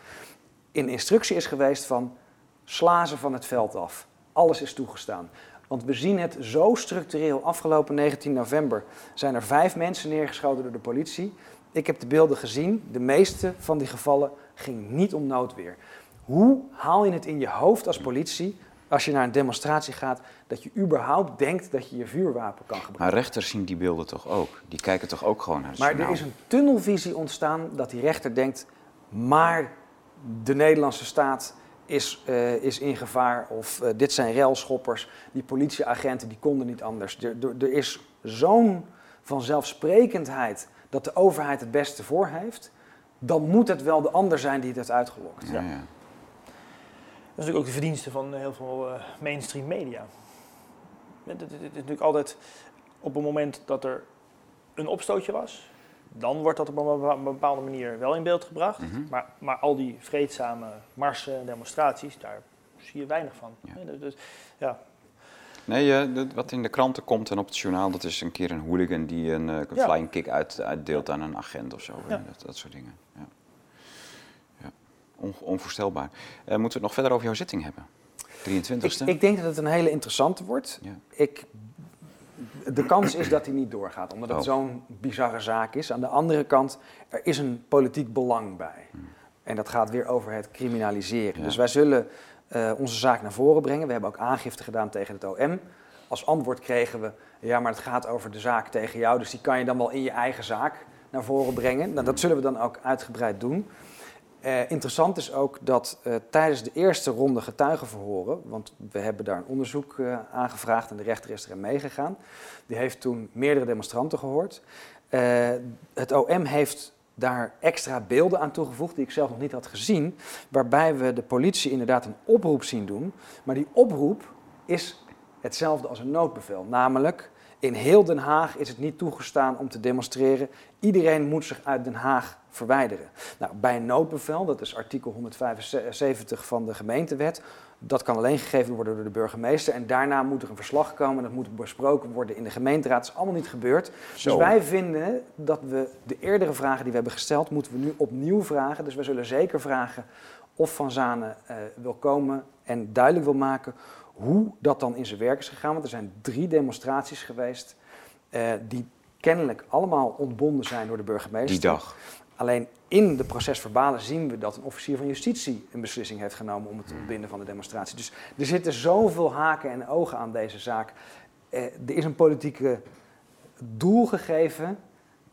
in instructie is geweest van sla ze van het veld af. Alles is toegestaan. Want we zien het zo structureel. Afgelopen 19 november zijn er vijf mensen neergeschoten door de politie. Ik heb de beelden gezien. De meeste van die gevallen ging niet om noodweer. Hoe haal je het in je hoofd als politie, als je naar een demonstratie gaat, dat je überhaupt denkt dat je je vuurwapen kan gebruiken? Maar rechters zien die beelden toch ook? Die kijken toch ook gewoon naar het Maar er is een tunnelvisie ontstaan dat die rechter denkt, maar de Nederlandse staat is, eh, is in gevaar of eh, dit zijn railschoppers, die politieagenten die konden niet anders. Er, er, er is zo'n vanzelfsprekendheid dat de overheid het beste voor heeft, dan moet het wel de ander zijn die het heeft uitgelokt. Ja, ja. Dat is natuurlijk ook de verdienste van heel veel eh, mainstream media. Het is natuurlijk altijd op het moment dat er een opstootje was, dan wordt dat op een bepa- bepaalde manier wel in beeld gebracht. Mhm. Maar, maar al die vreedzame marsen en demonstraties, daar zie je weinig van. Ja. Hè, Dus, ja, Nee, eh, wat in de kranten komt en op het journaal, dat is een keer een hooligan die een eh, Ja. flying kick uit, uitdeelt aan een agent of zo. Ja. Dat, dat soort dingen. Ja. Ja. On- onvoorstelbaar. Eh, moeten we het nog verder over jouw zitting hebben? 23e? Ik, ik denk dat het een hele interessante wordt. Ik, de kans is dat hij niet doorgaat, omdat het Oh. zo'n bizarre zaak is. Aan de andere kant, er is een politiek belang bij. En dat gaat weer over het criminaliseren. Ja. Dus wij zullen eh, onze zaak naar voren brengen. We hebben ook aangifte gedaan tegen het OM. Als antwoord kregen we, ja, maar het gaat over de zaak tegen jou, dus die kan je dan wel in je eigen zaak naar voren brengen. Nou, dat zullen we dan ook uitgebreid doen. Eh, interessant is ook dat eh, tijdens de eerste ronde getuigenverhoren, want we hebben daar een onderzoek eh, aangevraagd en de rechter is erin meegegaan, die heeft toen meerdere demonstranten gehoord. Eh, het OM heeft daar extra beelden aan toegevoegd die ik zelf nog niet had gezien, waarbij we de politie inderdaad een oproep zien doen, maar die oproep is hetzelfde als een noodbevel, namelijk in heel Den Haag is het niet toegestaan om te demonstreren. Iedereen moet zich uit Den Haag verwijderen. Nou, bij een noodbevel, dat is artikel 175 van de gemeentewet, dat kan alleen gegeven worden door de burgemeester. En daarna moet er een verslag komen en dat moet besproken worden in de gemeenteraad. Dat is allemaal niet gebeurd. Zo. Dus wij vinden dat we de eerdere vragen die we hebben gesteld, moeten we nu opnieuw vragen. Dus we zullen zeker vragen of Van Zanen eh, wil komen en duidelijk wil maken hoe dat dan in zijn werk is gegaan. Want er zijn drie demonstraties geweest eh, die kennelijk allemaal ontbonden zijn door de burgemeester. Die dag. Alleen in de procesverbalen zien we dat een officier van justitie een beslissing heeft genomen om het ontbinden van de demonstratie. Dus er zitten zoveel haken en ogen aan deze zaak. Eh, er is een politieke doel gegeven.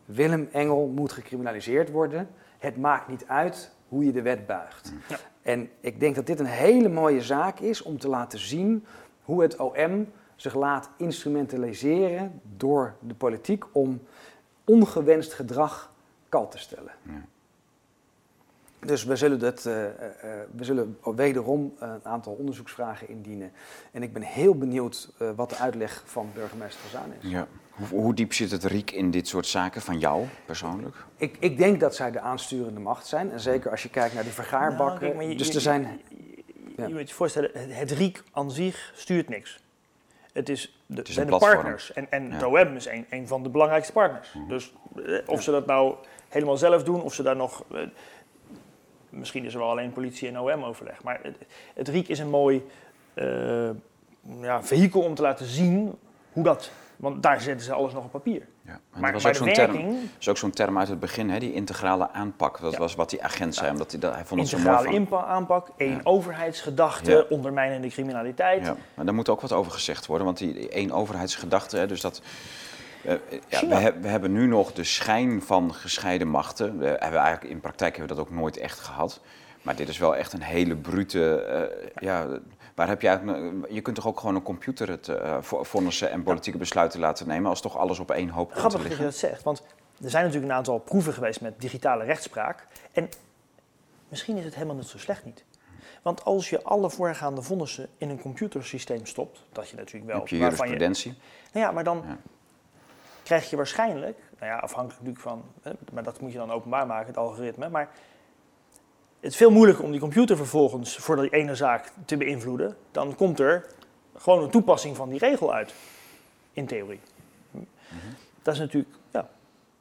Willem Engel moet gecriminaliseerd worden. Het maakt niet uit hoe je de wet buigt. Ja. En ik denk dat dit een hele mooie zaak is om te laten zien hoe het OM zich laat instrumentaliseren door de politiek om ongewenst gedrag te stellen. Ja. Dus we zullen, dat, eh, eh, eh, we zullen wederom een aantal onderzoeksvragen indienen. En ik ben heel benieuwd eh, wat de uitleg van burgemeester Van Zaan is. Ja. Hoe, hoe diep zit het riek in dit soort zaken van jou persoonlijk? Ik, ik denk dat zij de aansturende macht zijn. En zeker als je kijkt naar die vergaarbakken. Nou, kijk, maar je- dus je- er zijn... Je, Ja. je moet je voorstellen, het, het RIEK aan zich stuurt niks. Het is de, is zijn de partners. En, en Ja. het OM is een, een van de belangrijkste partners. Dus of ze dat nou helemaal zelf doen, of ze daar nog... eh, misschien is er wel alleen politie en OM-overleg. Maar het, het RIEK is een mooi eh, ja, vehikel om te laten zien hoe dat Want daar zetten ze alles nog op papier. Ja. Maar, dat was ook zo'n term, werking, is ook zo'n term uit het begin, hè, die integrale aanpak. Dat Ja. was wat die agent zei, omdat hij, dat, hij vond het zo mooi integrale aanpak, één Ja. overheidsgedachte, ondermijnende criminaliteit. Ja, maar daar moet ook wat over gezegd worden, want die één overheidsgedachte, hè, dus dat... eh, ja, China. we, heb- we hebben nu nog de schijn van gescheiden machten. We hebben eigenlijk, in praktijk hebben we dat ook nooit echt gehad. Maar dit is wel echt een hele brute... eh, ja, waar heb je eigenlijk... Je kunt toch ook gewoon een computer het eh, vo- vonnissen en politieke besluiten laten nemen... als toch alles op één hoop komt Grappig dat je dat zegt, want er zijn natuurlijk een aantal proeven geweest met digitale rechtspraak. En misschien is het helemaal niet zo slecht niet. Want als je alle voorgaande vonnissen in een computersysteem stopt, dat je natuurlijk wel... Heb je jurisprudentie? Nou ja, maar dan Ja. Krijg je waarschijnlijk, nou ja, afhankelijk natuurlijk van, hè, maar dat moet je dan openbaar maken, het algoritme. Maar het is veel moeilijker om die computer vervolgens voor die ene zaak te beïnvloeden. Dan komt er gewoon een toepassing van die regel uit, in theorie. Dat is natuurlijk, ja,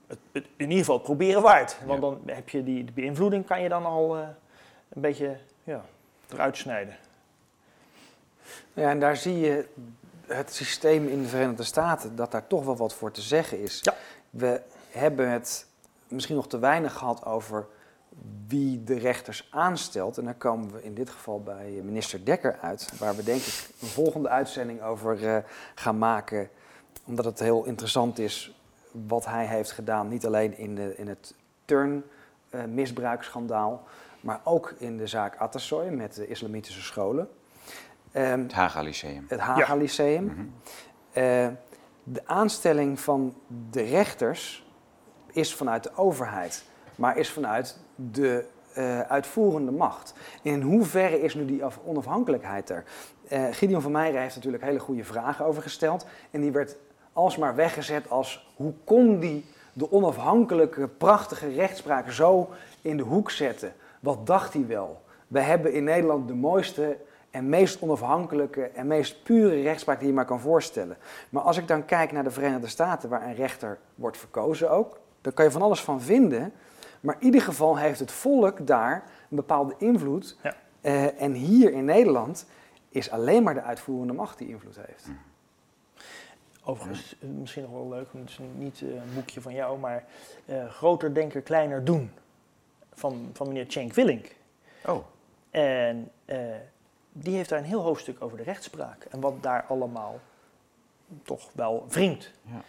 het, het- in ieder geval het proberen waard. Want Ja. dan heb je die, die beïnvloeding, kan je dan al eh, een beetje ja, eruit snijden. Ja, en daar zie je het systeem in de Verenigde Staten, dat daar toch wel wat voor te zeggen is. Ja. We hebben het misschien nog te weinig gehad over wie de rechters aanstelt. En daar komen we in dit geval bij minister Dekker uit, waar we denk ik een volgende uitzending over eh, gaan maken. Omdat het heel interessant is wat hij heeft gedaan, niet alleen in, de, in het turnmisbruiksschandaal, maar ook in de zaak Atassoy met de islamitische scholen. Ehm, Het Haga Lyceum. het Haga Lyceum. Mhm. Eh, de aanstelling van de rechters is vanuit de overheid, maar is vanuit de eh, uitvoerende macht. In hoeverre is nu die af- onafhankelijkheid er? Eh, Gideon van Meijeren heeft natuurlijk hele goede vragen over gesteld. En die werd alsmaar weggezet als hoe kon die de onafhankelijke, prachtige rechtspraak zo in de hoek zetten? Wat dacht hij wel? We hebben in Nederland de mooiste en meest onafhankelijke en meest pure rechtspraak die je maar kan voorstellen. Maar als ik dan kijk naar de Verenigde Staten, waar een rechter wordt verkozen ook, daar kan je van alles van vinden. Maar in ieder geval heeft het volk daar een bepaalde invloed. Ja. Eh, en hier in Nederland is alleen maar de uitvoerende macht die invloed heeft. Overigens, eh, misschien nog wel leuk, want het is niet eh, een boekje van jou, maar eh, Groter denken, kleiner doen van, van meneer Cenk Willink. Oh, En eh, die heeft daar een heel hoofdstuk over de rechtspraak en wat daar allemaal toch wel wringt. Ja.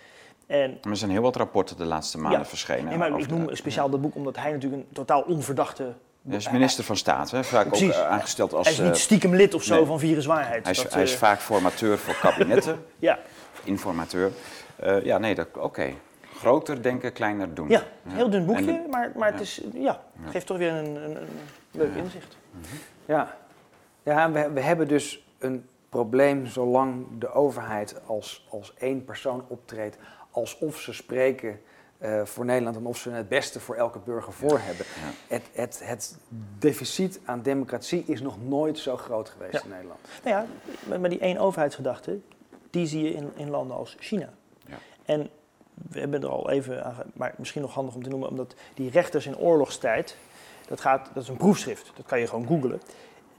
En er zijn heel wat rapporten de laatste maanden Ja. verschenen. maar ik de- noem speciaal dat boek omdat hij natuurlijk een totaal onverdachte... Hij is minister van Staat, hè? vaak ook Precies. eh, aangesteld als... Hij is niet eh, stiekem lid of zo nee. van viruswaarheid. hij, is, Dat, hij is eh, vaak formateur voor kabinetten, ja, informateur. Ja, nee, oké. Groter denken, kleiner doen. ja, heel dun boekje, maar, maar het is, ja, geeft toch weer een, een, een leuk inzicht. Ja, ja we, we hebben dus een probleem zolang de overheid als, als één persoon optreedt, alsof ze spreken eh, voor Nederland en of ze het beste voor elke burger voor hebben. Ja. Het, het, het deficit aan democratie is nog nooit zo groot geweest Ja. in Nederland. Nou ja, maar, maar die één overheidsgedachte, die zie je in, in landen als China. Ja. En we hebben er al even aan, maar misschien nog handig om te noemen, omdat die rechters in oorlogstijd, dat, gaat, dat is een proefschrift, dat kan je gewoon googlen.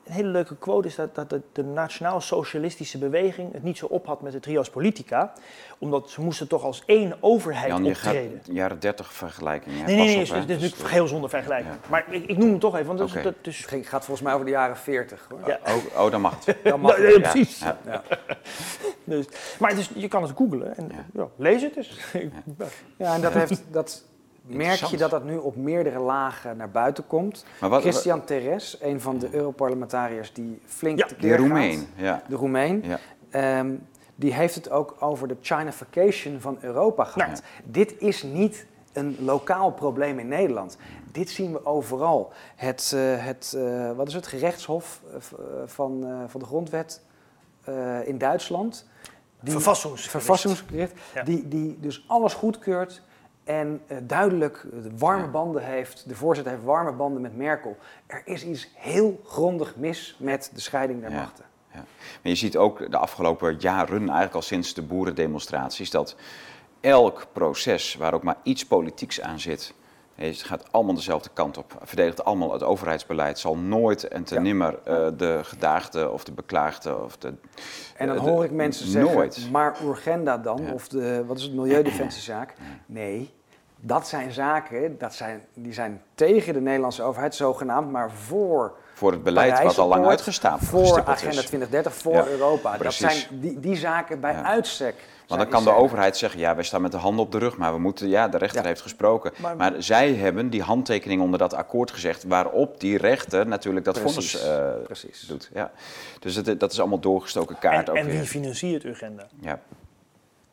Een hele leuke quote is dat, dat de, de nationaal-socialistische beweging het niet zo op had met de trios politica, omdat ze moesten toch als één overheid Jan, je gaat optreden. jaren 30 vergelijking. Ja, Nee, nee, nee, op, het is, hè. dit is Dus, natuurlijk heel zonder vergelijking. Ja. Maar ik, ik noem hem toch even, want dat Het gaat volgens mij over de jaren 40. Hoor. Ja. oh, oh, dan mag het. Dan mag Nee, het. nee, precies. Ja, Ja. Dus, maar is, je kan het googlen en Ja. ja. lees het dus. Ja, en dat, heeft, dat merk je dat dat nu op meerdere lagen naar buiten komt. Maar wat, Christian Teres, een van de Europarlementariërs die flink Ja, tekeer gaat. Roemeen, ja. De Roemeen. ja. Ehm, die heeft het ook over de Chinafication van Europa gehad. Nou. Dit is niet een lokaal probleem in Nederland. Dit zien we overal. Het, eh, het eh, wat is het, gerechtshof eh, van, eh, van de grondwet eh, in Duitsland. Die, Ja. die, die dus alles goedkeurt en eh, duidelijk eh, warme Ja. banden heeft. De voorzitter heeft warme banden met Merkel. Er is iets heel grondig mis met de scheiding der Ja. machten. Maar je ziet ook de afgelopen jaren, eigenlijk al sinds de boerendemonstraties, dat elk proces waar ook maar iets politieks aan zit, Het gaat allemaal dezelfde kant op. Verdedigt allemaal het overheidsbeleid. Zal nooit en te Ja. nimmer eh, de gedaagde of de beklaagde of de... En dan de- hoor ik mensen zeggen, Nooit. maar Urgenda dan, Ja. of de, wat is het, milieudefensiezaak? Nee, dat zijn zaken, dat zijn, die zijn tegen de Nederlandse overheid, zogenaamd, maar voor Voor het beleid wat al lang uitgestaan voor Agenda is. 2030, voor Ja, Europa. precies. Dat zijn die, die zaken bij Ja. uitstek. Want dan kan de overheid zeggen, ja, wij staan met de handen op de rug, maar we moeten, ja, de rechter Ja. heeft gesproken. Maar, Maar- zij hebben die handtekening onder dat akkoord gezegd, waarop die rechter natuurlijk dat Precies, vonnis eh, precies. doet. Ja. Dus het, dat is allemaal doorgestoken kaart En, ook en wie financiert uw agenda? Ja.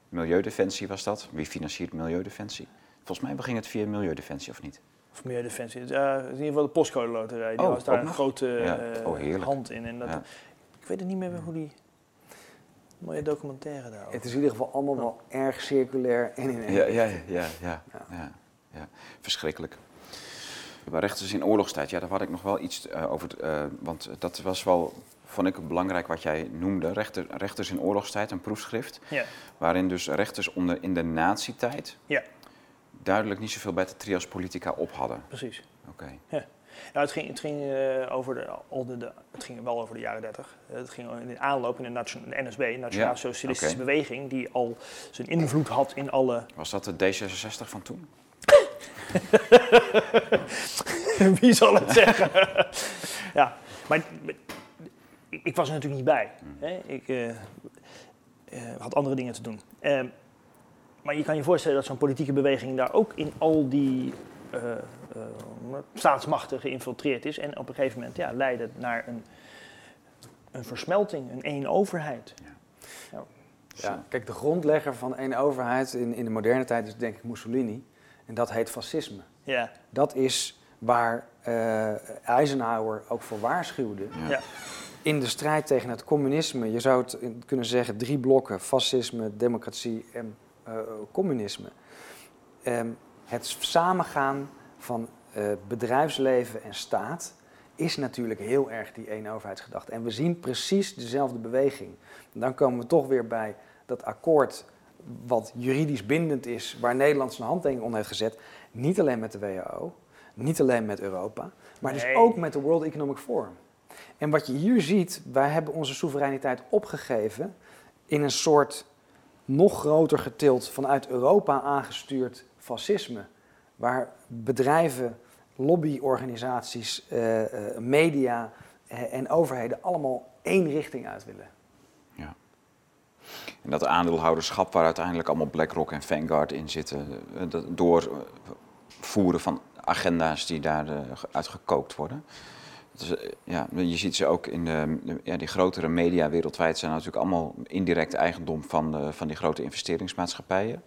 Milieudefensie was dat. Wie financiert Milieudefensie? Volgens mij ging het via Milieudefensie of niet? Of Milieudefensie. Uh, in ieder geval de postcode loterij. Die Oh, was daar een nog? grote Ja. eh, Oh, heerlijk. hand in. En dat, Ja. Ik weet het niet meer hoe die... Mooie documentaire daarover. Het is in ieder geval allemaal wel erg circulair en in één. Ja, ja, ja, ja, ja, ja, ja. Verschrikkelijk. Maar rechters in oorlogstijd, ja, daar had ik nog wel iets eh, over. eh, want dat was wel, vond ik belangrijk wat jij noemde. Rechter, rechters in oorlogstijd, een proefschrift. Ja. Waarin dus rechters onder, in de nazi-tijd ja, duidelijk niet zoveel bij de trias politica op hadden. precies. Oké. Nou, het ging, het ging, eh, over de, al de, de- het ging wel over de jaren 30. Eh, het ging in de aanloop in de, nation- de NSB, Nationaal Ja, Socialistische. Beweging, die al zijn invloed had in alle. Was dat de D66 van toen? Wie zal het zeggen? ja, maar ik, ik was er natuurlijk niet bij. Hè? Ik eh, eh, had andere dingen te doen. Maar je kan je voorstellen dat zo'n politieke beweging daar ook in al die eh, eh, staatsmachten geïnfiltreerd is. En op een gegeven moment ja, leidde naar een, een versmelting, een één overheid. Ja, kijk, de grondlegger van één overheid in, in de moderne tijd is denk ik Mussolini. En dat heet fascisme. Ja, Dat is waar eh, Eisenhower ook voor waarschuwde. Ja. ja. In de strijd tegen het communisme, je zou het kunnen zeggen drie blokken: fascisme, democratie en communisme. Ehm, het samengaan van eh, bedrijfsleven en staat is natuurlijk heel erg die één overheidsgedachte. En we zien precies dezelfde beweging. Dan komen we toch weer bij dat akkoord wat juridisch bindend is, waar Nederland zijn handtekening onder heeft gezet. Niet alleen met de WHO, niet alleen met Europa, maar dus ook met de World Economic Forum. En wat je hier ziet, wij hebben onze soevereiniteit opgegeven in een soort nog groter getild vanuit Europa aangestuurd fascisme. Waar bedrijven, lobbyorganisaties, eh, eh, media eh, en overheden allemaal één richting uit willen. Ja. En dat aandeelhouderschap waar uiteindelijk allemaal BlackRock en Vanguard in zitten, dat doorvoeren van agenda's die daaruit gekookt worden. Is, eh, ja, je ziet ze ook in de, ja, die grotere media wereldwijd zijn natuurlijk allemaal indirect eigendom van, de, van die grote investeringsmaatschappijen.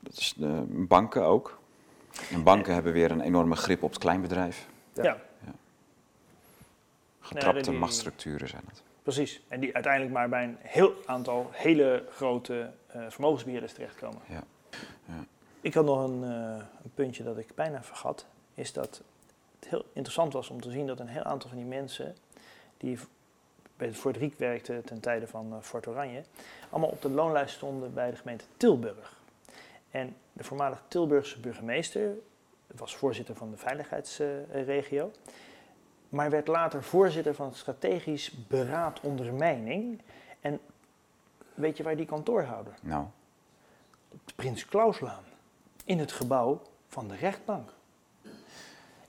Dat is de banken ook. En banken hebben weer een enorme grip op het kleinbedrijf. Ja. ja. Getrapte die- machtsstructuren zijn het. Precies. En die uiteindelijk maar bij een heel aantal hele grote eh, vermogensbeheerders terechtkomen. Ja. Ja. Ik had nog een, eh, een puntje dat ik bijna vergat. Is dat het heel interessant was om te zien dat een heel aantal van die mensen die bij het Fort Riek werkten ten tijde van eh, Fort Oranje, allemaal op de loonlijst stonden bij de gemeente Tilburg. En de voormalig Tilburgse burgemeester was voorzitter van de veiligheidsregio. maar werd later voorzitter van het strategisch beraad ondermijning. En weet je waar die kantoor houden? Nou, Op de Prins Klauslaan. In het gebouw van de rechtbank.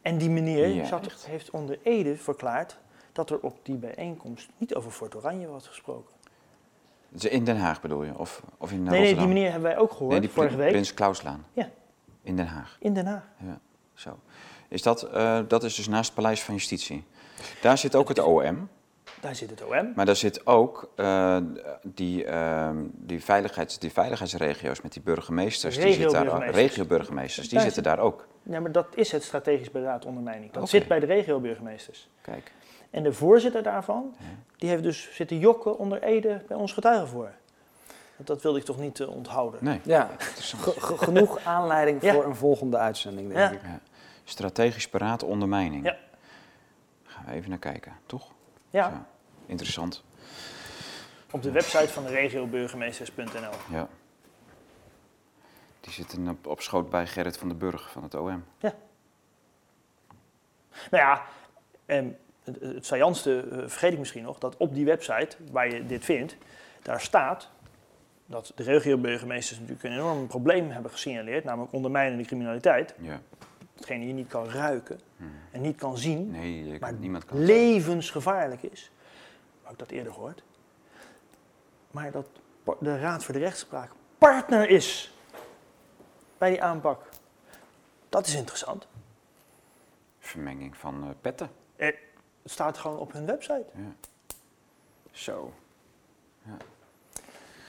En die meneer Ja, heeft onder Ede verklaard dat er op die bijeenkomst niet over Fort Oranje was gesproken. in Den Haag bedoel je? Of, of in nee, nee, die meneer hebben wij ook gehoord Nee, die vorige week. Prins Klauslaan. Ja. In Den Haag. In Den Haag. Ja, zo. Is dat, eh, dat is dus naast het Paleis van Justitie. Daar zit ook het OM, Daar zit het OM. maar daar zit ook eh, die, ehm, die, veiligheids, die veiligheidsregio's met die burgemeesters. Die zitten daar, Regioburgemeesters. regioburgemeesters, die Daar zitten daar ook. Ja, maar dat is het strategisch beraad ondermijning. Dat zit bij de regioburgemeesters. Kijk. En de voorzitter daarvan, die heeft dus zitten jokken onder Ede bij ons getuigen voor. Want dat wilde ik toch niet eh, onthouden. Nee. Ja, ge- ge- genoeg aanleiding Ja. voor een volgende uitzending, denk Ja. ik. Ja. Strategisch beraad ondermijning. Ja. Gaan we even naar kijken, toch? Ja. Interessant. op de website van de regioburgemeesters.nl. Ja. Die zit een op, op schoot bij Gerrit van den Burg van het OM. Nou ja, en het, het saillantste eh, vergeet ik misschien nog, dat op die website waar je dit vindt, daar staat dat de regio-burgemeesters natuurlijk een enorm probleem hebben gesignaleerd, namelijk ondermijnende criminaliteit. Ja. Hetgene je niet kan ruiken Hmm. en niet kan zien, Nee, maar niemand kan levensgevaarlijk is. Heb ik dat eerder gehoord. Maar dat de Raad voor de Rechtspraak partner is bij die aanpak. Dat is interessant. Vermenging van eh, petten. Eh, Het staat gewoon op hun website. Zo.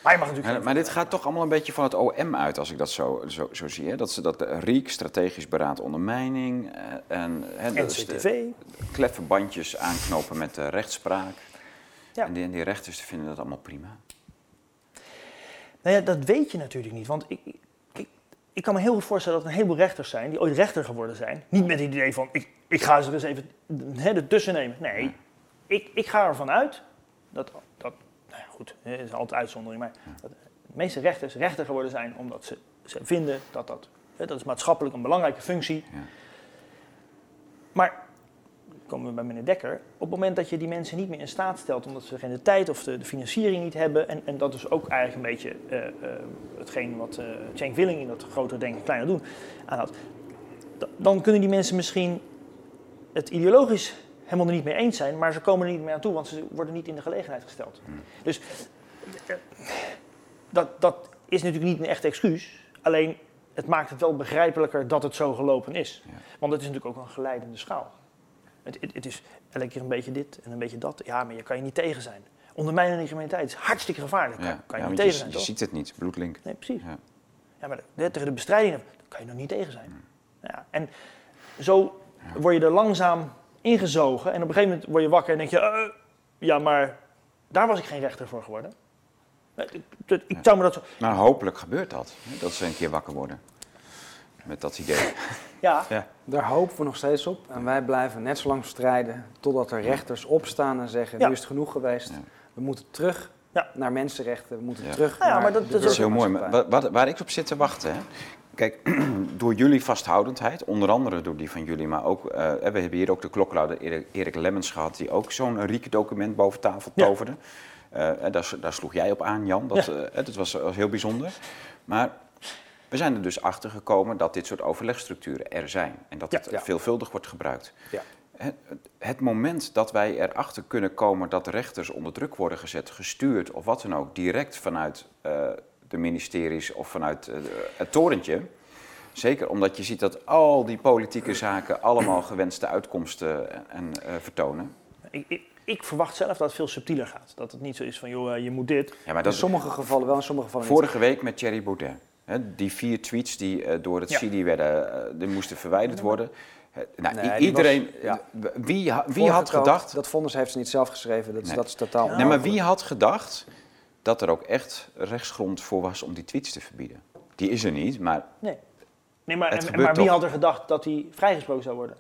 Maar je mag natuurlijk Maar, dit gaat toch allemaal een beetje van het OM uit, als ik dat zo, zo, zo zie. Hè? Dat ze dat de RIEK, Strategisch Beraad Ondermijning, eh, en hè, de NCTV. kleffe bandjes aanknopen met de rechtspraak. Ja. En, die, en die rechters vinden dat allemaal prima. Nou ja, dat weet je natuurlijk niet. Want ik, ik, ik kan me heel goed voorstellen dat er een heleboel rechters zijn die ooit rechter geworden zijn. Niet met het idee van ik, ik ga ze er eens even hè, ertussen nemen. Nee, ik, ik ga ervan uit dat, goed, het is altijd uitzondering, maar dat de meeste rechters rechter geworden zijn omdat ze, ze vinden dat dat, hè, dat is maatschappelijk een belangrijke functie. Ja. Maar komen we bij meneer Dekker. Op het moment dat je die mensen niet meer in staat stelt, omdat ze geen de tijd of de, de financiering niet hebben, en, en dat is ook eigenlijk een beetje eh, eh, hetgeen wat eh Cenk Willing in dat grotere denken kleiner doen aanhoudt, da- dan kunnen die mensen misschien het ideologisch helemaal er niet mee eens zijn, maar ze komen er niet meer aan toe, want ze worden niet in de gelegenheid gesteld. Dus eh, dat, dat is natuurlijk niet een echt excuus, alleen het maakt het wel begrijpelijker dat het zo gelopen is. Want het is natuurlijk ook een geleidende schaal. Het, het, het is elke keer een beetje dit en een beetje dat. Ja, maar je kan je niet tegen zijn. Ondermijnende criminaliteit is hartstikke gevaarlijk. Kan, Ja. kan je Ja, niet tegen zijn, je, toch? ziet het niet, bloedlink. Nee, precies. Ja. Ja, maar de, tegen de bestrijding, daar kan je nog niet tegen zijn. Ja, en zo word je er langzaam ingezogen. En op een gegeven moment word je wakker en denk je... eh, ja, maar daar was ik geen rechter voor geworden. Eh, Ik, zou me dat zo... Maar hopelijk gebeurt dat, hè, dat ze een keer wakker worden. Met dat idee. Ja, Ja. Daar hopen we nog steeds op. En wij blijven net zo lang strijden totdat er rechters opstaan en zeggen, Ja. nu is het genoeg geweest. Ja. We moeten terug Ja. naar mensenrechten, we moeten Ja. terug Ja, ja, naar maar dat- de dat is Dat is heel mooi. Maar burgermaatschappij. wa- wat, waar ik op zit te wachten, hè? Kijk, door jullie vasthoudendheid, onder andere door die van jullie, maar ook, eh, we hebben hier ook de klokluider Erik, Erik Lemmens gehad, die ook zo'n Rieke-document boven tafel toverde. Eh, daar, sloeg jij op aan, Jan. Dat, Ja. eh, dat was, was heel bijzonder. Maar we zijn er dus achter gekomen dat dit soort overlegstructuren er zijn. En dat Ja. het veelvuldig wordt gebruikt. Ja. Het, het moment dat wij erachter kunnen komen dat rechters onder druk worden gezet, gestuurd of wat dan ook, direct vanuit de ministeries of vanuit eh, het torentje. Zeker omdat je ziet dat al die politieke zaken allemaal gewenste uitkomsten en, eh, vertonen. ik, ik, ik verwacht zelf dat het veel subtieler gaat. Dat het niet zo is van, joh, eh, je moet dit. Ja, maar In dat sommige gevallen wel, in sommige gevallen niet. vorige week met Thierry Baudet. Hè, die vier tweets die eh, door het Ja. CIDI werden, eh, die moesten verwijderd worden. Nou, Nee, iedereen, was- ja. wie, wie had gedacht Dat vonnis heeft ze niet zelf geschreven, dat is, Nee. dat is totaal Ja. Nee, maar wie had gedacht dat er ook echt rechtsgrond voor was om die tweets te verbieden? Die is er niet, maar Nee. Nee, maar, Het en- maar wie toch. had er gedacht dat hij vrijgesproken zou worden?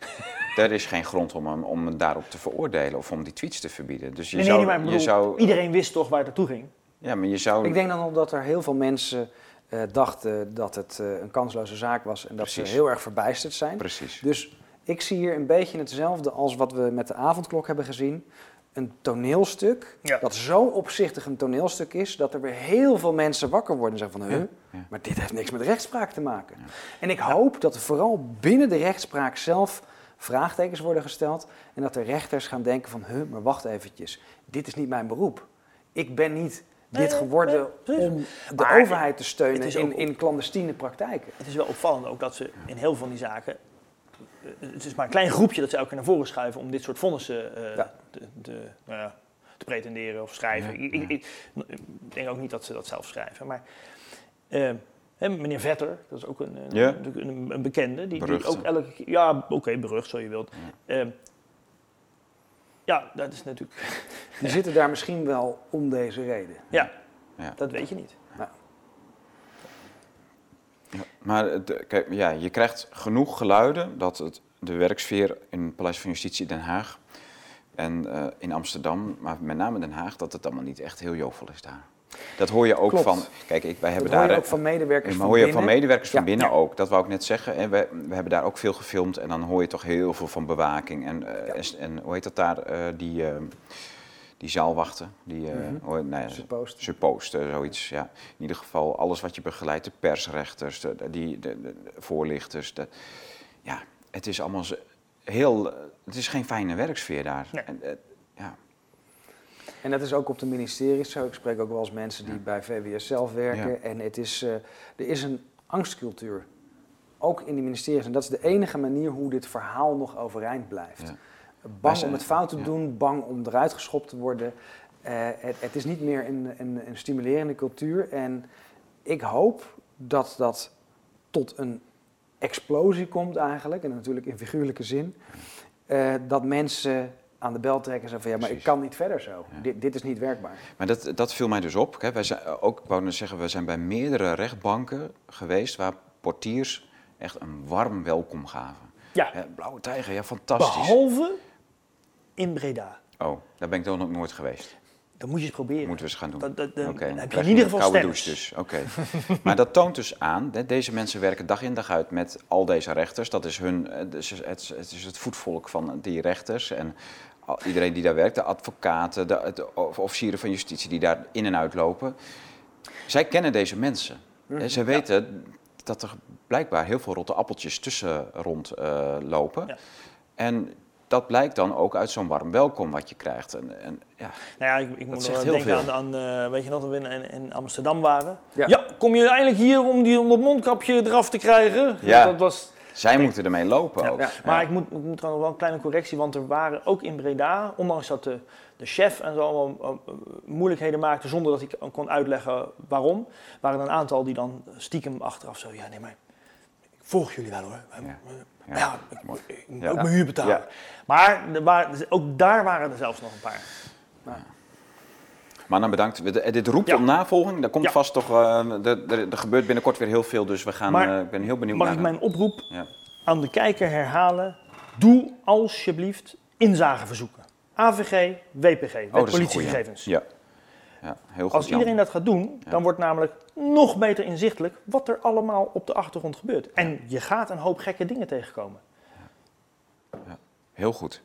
er is geen grond om hem, om hem daarop te veroordelen of om die tweets te verbieden. Dus je Nee, zou, nee, maar je zou, iedereen wist toch waar het naartoe ging? ja, maar je zou, Ik denk dan ook dat er heel veel mensen eh, dachten dat het eh, een kansloze zaak was en dat ze heel erg verbijsterd zijn. precies. Dus ik zie hier een beetje hetzelfde als wat we met de avondklok hebben gezien. Een toneelstuk Ja. dat zo opzichtig een toneelstuk is dat er weer heel veel mensen wakker worden en zeggen van, huh, ja. maar dit heeft niks met rechtspraak te maken. En ik hoop dat er vooral binnen de rechtspraak zelf vraagtekens worden gesteld en dat de rechters gaan denken van, huh, maar wacht eventjes, dit is niet mijn beroep. Ik ben niet dit Nee, geworden nee, precies. om de Maar overheid te steunen in, in clandestiene praktijken. Het is wel opvallend ook dat ze in heel veel van die zaken... eh, Het is maar een klein groepje dat ze elke keer naar voren schuiven om dit soort vonnissen eh, Ja. Te, te, nou ja, te pretenderen of schrijven. Ja, Ik, ik, ik- ik denk ook niet dat ze dat zelf schrijven. Maar eh, hè, meneer Vetter, dat is ook een, een, Ja. een, een bekende, die, ook elke keer... Ja, oké, berucht zo je wilt. Eh, ja, dat is natuurlijk... Die zitten daar misschien wel om deze reden. Ja, Ja. dat weet je niet. Ja, maar het- kijk, ja, je krijgt genoeg geluiden dat het, de werksfeer in het Paleis van Justitie Den Haag En eh, in Amsterdam, maar met name Den Haag, dat het allemaal niet echt heel jovel is daar. Dat hoor je ook Klopt. van. Kijk, ik, wij Dat hebben hoor je daar. ook van medewerkers maar van hoor je binnen. van medewerkers van Ja. binnen ook. Dat wou ik net zeggen. En we, we hebben daar ook veel gefilmd. En dan hoor je toch heel veel van bewaking. En, eh, Ja. en, en hoe heet dat daar? eh, die, eh, die zaalwachten. Die, eh ja, Supposed. suppost, eh, zoiets. Ja. In ieder geval alles wat je begeleidt. De persrechters, de, die, de, voorlichters. De, ja, het is allemaal heel... eh, Het is geen fijne werksfeer daar. Nee. En, eh, ja. En dat is ook op de ministeries zo. Ik spreek ook wel eens mensen die bij VWS zelf werken. Ja. En het is, eh, er is een angstcultuur. Ook in die ministeries. En dat is de enige manier hoe dit verhaal nog overeind blijft. Ja. Bang zijn- om het fout te ja. doen, bang om eruit geschopt te worden. Eh, het, het is niet meer een, een, een stimulerende cultuur. En ik hoop dat dat tot een explosie komt eigenlijk. En natuurlijk in figuurlijke zin. Eh, dat mensen aan de bel trekken en zeggen van ja, maar ik kan niet verder zo. Ja. Dit, dit is niet werkbaar. Maar dat, dat viel mij dus op. Hè. Wij zijn eh, ook, ik wou net zeggen, we zijn bij meerdere rechtbanken geweest waar portiers echt een warm welkom gaven. Ja, Blauwe tijger, ja, fantastisch. behalve in Breda. Oh, daar ben ik toch nog nooit geweest. Dat moet je eens proberen. Moeten we eens gaan doen. Dat, dat, dan heb je in ieder geval koude douche dus. Oké. maar dat toont dus aan, hè, deze mensen werken dag in dag uit met al deze rechters. Dat is hun, eh, dus het, is- het is het voetvolk van die rechters en iedereen die daar werkt, de advocaten, de, de officieren van justitie die daar in en uit lopen. Zij kennen deze mensen. Mhm. Ze weten dat er blijkbaar heel veel rotte appeltjes tussen rond eh, lopen. Ja. En dat blijkt dan ook uit zo'n warm welkom wat je krijgt. En, en, ja, Nou ja, ik, ik moet heel denken veel. aan, aan eh, weet je nog, dat we in, in Amsterdam waren. Ja. Ja. kom je eindelijk hier om, die, om dat mondkapje eraf te krijgen? Ja. Dat was, zij moeten ermee lopen ook. ja. Maar ik moet, ik moet trouwens wel een kleine correctie, want er waren ook in Breda, ondanks dat de, de chef en zo allemaal eh, moeilijkheden maakte zonder dat ik kon uitleggen waarom, waren er een aantal die dan stiekem achteraf zo, ja nee maar, volg jullie wel hoor. Ja. Maar ja, ik, moet ook mijn huur betalen. Maar er waren, ook daar waren er zelfs nog een paar. Maar dan bedankt. Dit roept Ja. om navolging. Er komt Ja. vast toch. eh, er, gebeurt binnenkort weer heel veel. Dus we gaan. Maar eh, ik ben heel benieuwd Mag naar. ik mijn oproep Ja. aan de kijker herhalen? Doe alsjeblieft inzageverzoeken. AVG, WPG, Oh, politiegegevens. Ja. Ja, heel goed. Als Jan. iedereen dat gaat doen, Ja. dan wordt namelijk nog beter inzichtelijk wat er allemaal op de achtergrond gebeurt. En je gaat een hoop gekke dingen tegenkomen. Heel goed.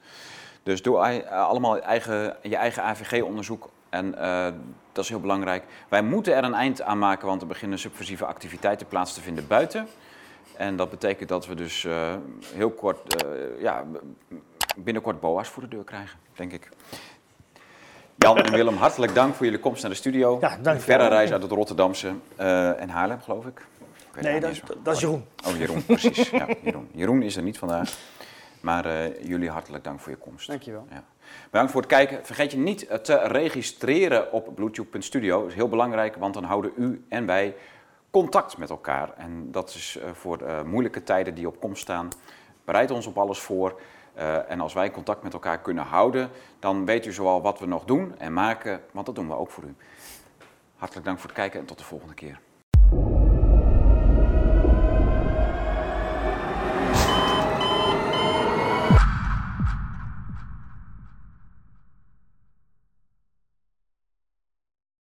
Dus doe allemaal eigen, je eigen AVG-onderzoek. En eh, dat is heel belangrijk. Wij moeten er een eind aan maken, want er beginnen subversieve activiteiten plaats te vinden buiten. En dat betekent dat we dus eh, heel kort, eh, ja, binnenkort BOA's voor de deur krijgen, denk ik. Jan en Willem, hartelijk dank voor jullie komst naar de studio. Ja, dank verre reis uit het Rotterdamse eh, en Haarlem, geloof ik. Nee, dat, dat is Jeroen. Oh, Jeroen, precies. Ja, Jeroen. Jeroen is er niet vandaag. Maar eh, jullie hartelijk dank voor je komst. Dankjewel. Ja. Bedankt voor het kijken. Vergeet je niet eh, te registreren op bluetooth.studio. Dat is heel belangrijk, want dan houden u en wij contact met elkaar. En dat is voor eh, moeilijke tijden die op komst staan. Bereid ons op alles voor. Eh, en als wij contact met elkaar kunnen houden, dan weet u zoal wat we nog doen en maken, want dat doen we ook voor u. Hartelijk dank voor het kijken en tot de volgende keer.